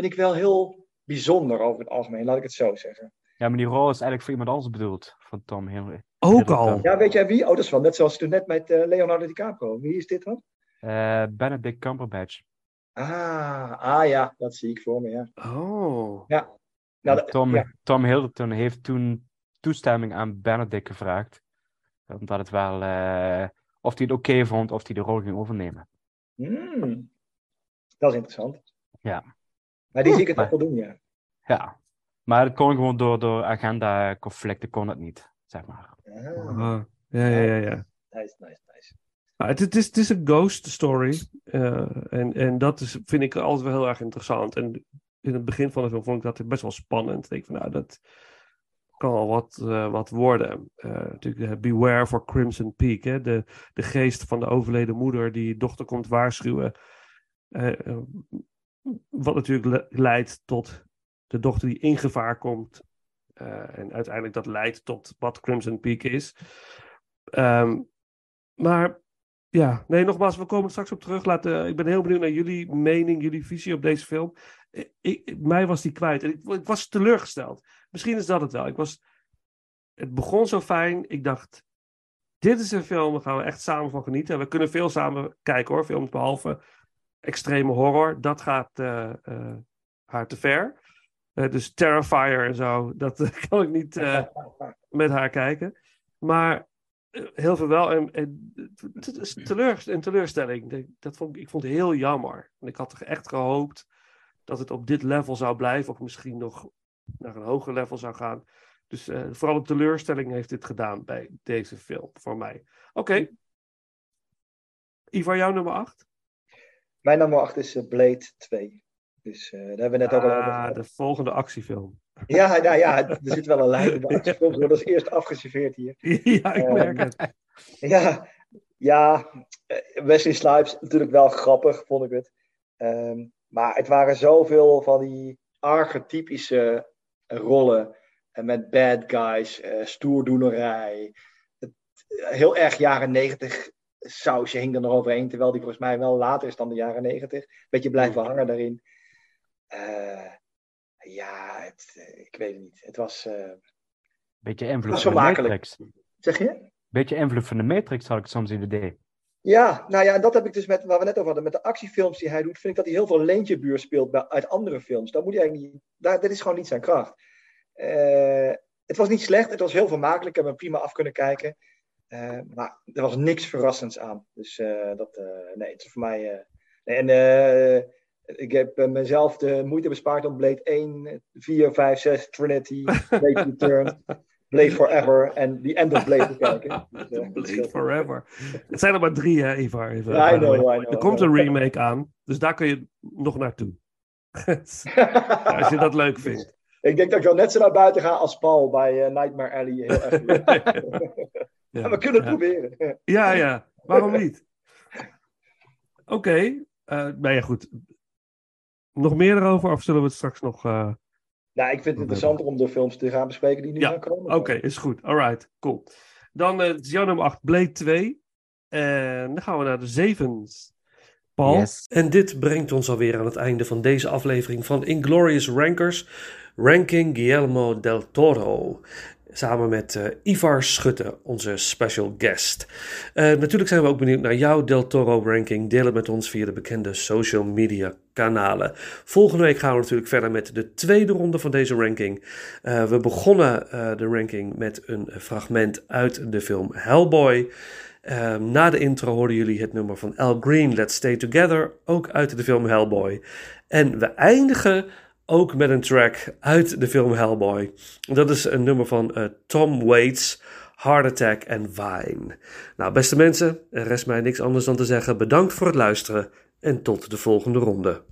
vind ik wel heel bijzonder over het algemeen, laat ik het zo zeggen. Ja, maar die rol is eigenlijk voor iemand anders bedoeld, van Tom Henry. Ook al. Ja, weet jij wie? Oh, dat is wel net zoals toen net met eh, Leonardo DiCaprio. Wie is dit dan? Eh Benedict Cumberbatch. Ah, ah ja, dat zie ik voor me, ja. Oh. Nou, En dat- Tom, ja. Tom heeft toen toestemming aan Benedict gevraagd. Omdat het wel, eh, of hij het oké vond of hij de rol ging overnemen. Hmm, dat is interessant. Ja. Maar die zie ik het Maar- wel doen, ja. Ja, maar het kon gewoon door, door agenda-conflicten kon het niet, zeg maar. Ah, Ah, ja, ja, ja, ja. nice, nice, nice. Nou, het, het, is, het is een ghost story. eh, en, en dat is, vind ik altijd wel heel erg interessant. En in het begin van de film vond ik dat best wel spannend. Ik denk van, nou, dat kan al wat, eh, wat worden. Eh, natuurlijk, Beware for Crimson Peak. Hè? De, de geest van de overleden moeder die dochter komt waarschuwen. Wat natuurlijk le- leidt tot de dochter die in gevaar komt. Eh, en uiteindelijk dat leidt tot wat Crimson Peak is. Ehm, maar ja, nee, nogmaals, we komen straks op terug. Laat, eh, ik ben heel benieuwd naar jullie mening, jullie visie op deze film. Eh, Ik, mij was die kwijt en ik, ik was teleurgesteld. Misschien is dat het wel. Ik was, het begon zo fijn. Ik dacht, dit is een film, daar gaan we echt samen van genieten. We kunnen veel samen kijken hoor, films behalve extreme horror. Dat gaat eh, eh, haar te ver. Eh, dus Terrifier en zo, dat [LAUGHS] kan ik niet eh, [LAUGHS] met haar kijken. Maar heel veel wel. En, en het is teleur, een teleurstelling. Dat- vond, ik- ik vond het heel jammer. Want ik had toch echt gehoopt dat het op dit level zou blijven. Of misschien nog naar een hoger level zou gaan. Dus eh, vooral de teleurstelling heeft dit gedaan bij deze film voor mij. Oké. Ivar, jouw nummer 8? Mijn nummer 8 is eh, Blade 2. Dus eh, daar hebben we net ook al over Ah, gehad. de volgende actiefilm. Ja, nou ja, er zit wel een lijn. De actiefilms worden als eerst afgeserveerd hier. [LAUGHS] ja, ik merk het. Ja, ja, eh, Wesley Snipes natuurlijk wel grappig, vond ik het. Ehm, maar het waren zoveel van die archetypische rollen. En met bad guys, stoerdoenerij. Het, heel erg jaren negentig sausje hing er nog overheen. Terwijl die volgens mij wel later is dan de jaren negentig. Beetje blijven hangen daarin. Eh, ja, het, eh, ik weet het niet. Het was... eh, Beetje invloed Dat van de. Matrix. Zeg je? Beetje invloed van de Matrix had ik soms het idee. Ja, nou ja, en dat heb ik dus met waar we net over hadden. Met de actiefilms die hij doet, vind ik dat hij heel veel leentjebuur speelt bij, uit andere films. Dat moet hij eigenlijk niet. Daar, dit is gewoon niet zijn kracht. Het was niet slecht, het was heel vermakelijk. Ik heb hem prima af kunnen kijken. Eh, maar er was niks verrassends aan. Dus eh, dat, eh, nee, het is voor mij. nee, en ik heb mezelf de moeite bespaard om Blade 1, 4, 5, 6, Trinity, [LAUGHS] Blade Return, Blade Forever en The End of Blade te kijken. [LAUGHS] Dus, Blade. Forever. Het zijn er maar drie, hè, Ivar? Even, Ja, I know. I know, er komt een remake aan, dus daar kun je nog naartoe. [LAUGHS] Als je dat leuk vindt. Ik denk dat ik wel net zo naar buiten ga als Paul bij eh, Nightmare Alley. Heel erg leuk. [LAUGHS] Ja, we kunnen het ja. proberen. Ja, ja. Waarom niet? Oké. eh, nou ja, goed. Nog meer erover of zullen we het straks nog... eh, Nou, ik vind het interessanter om de films te gaan bespreken die nu Ja, gaan komen. Oké, is goed. Alright, cool. Dan jouw nummer 8, Blade 2. En dan gaan we naar de zevens. Paul. Yes. En dit brengt ons alweer aan het einde van deze aflevering van Inglorious Rankers, Ranking Guillermo del Toro. Samen met eh, Ivar Schutte, onze special guest. Eh, natuurlijk zijn we ook benieuwd naar jouw Del Toro ranking. Deel het met ons via de bekende social media kanalen. Volgende week gaan we natuurlijk verder met de tweede ronde van deze ranking. Eh, we begonnen de ranking met een fragment uit de film Hellboy. Eh, na de intro hoorden jullie het nummer van Al Green, Let's Stay Together, ook uit de film Hellboy. En we eindigen ook met een track uit de film Hellboy. Dat is een nummer van eh, Tom Waits, Heart Attack en Vine. Nou, beste mensen, er rest mij niks anders dan te zeggen bedankt voor het luisteren en tot de volgende ronde.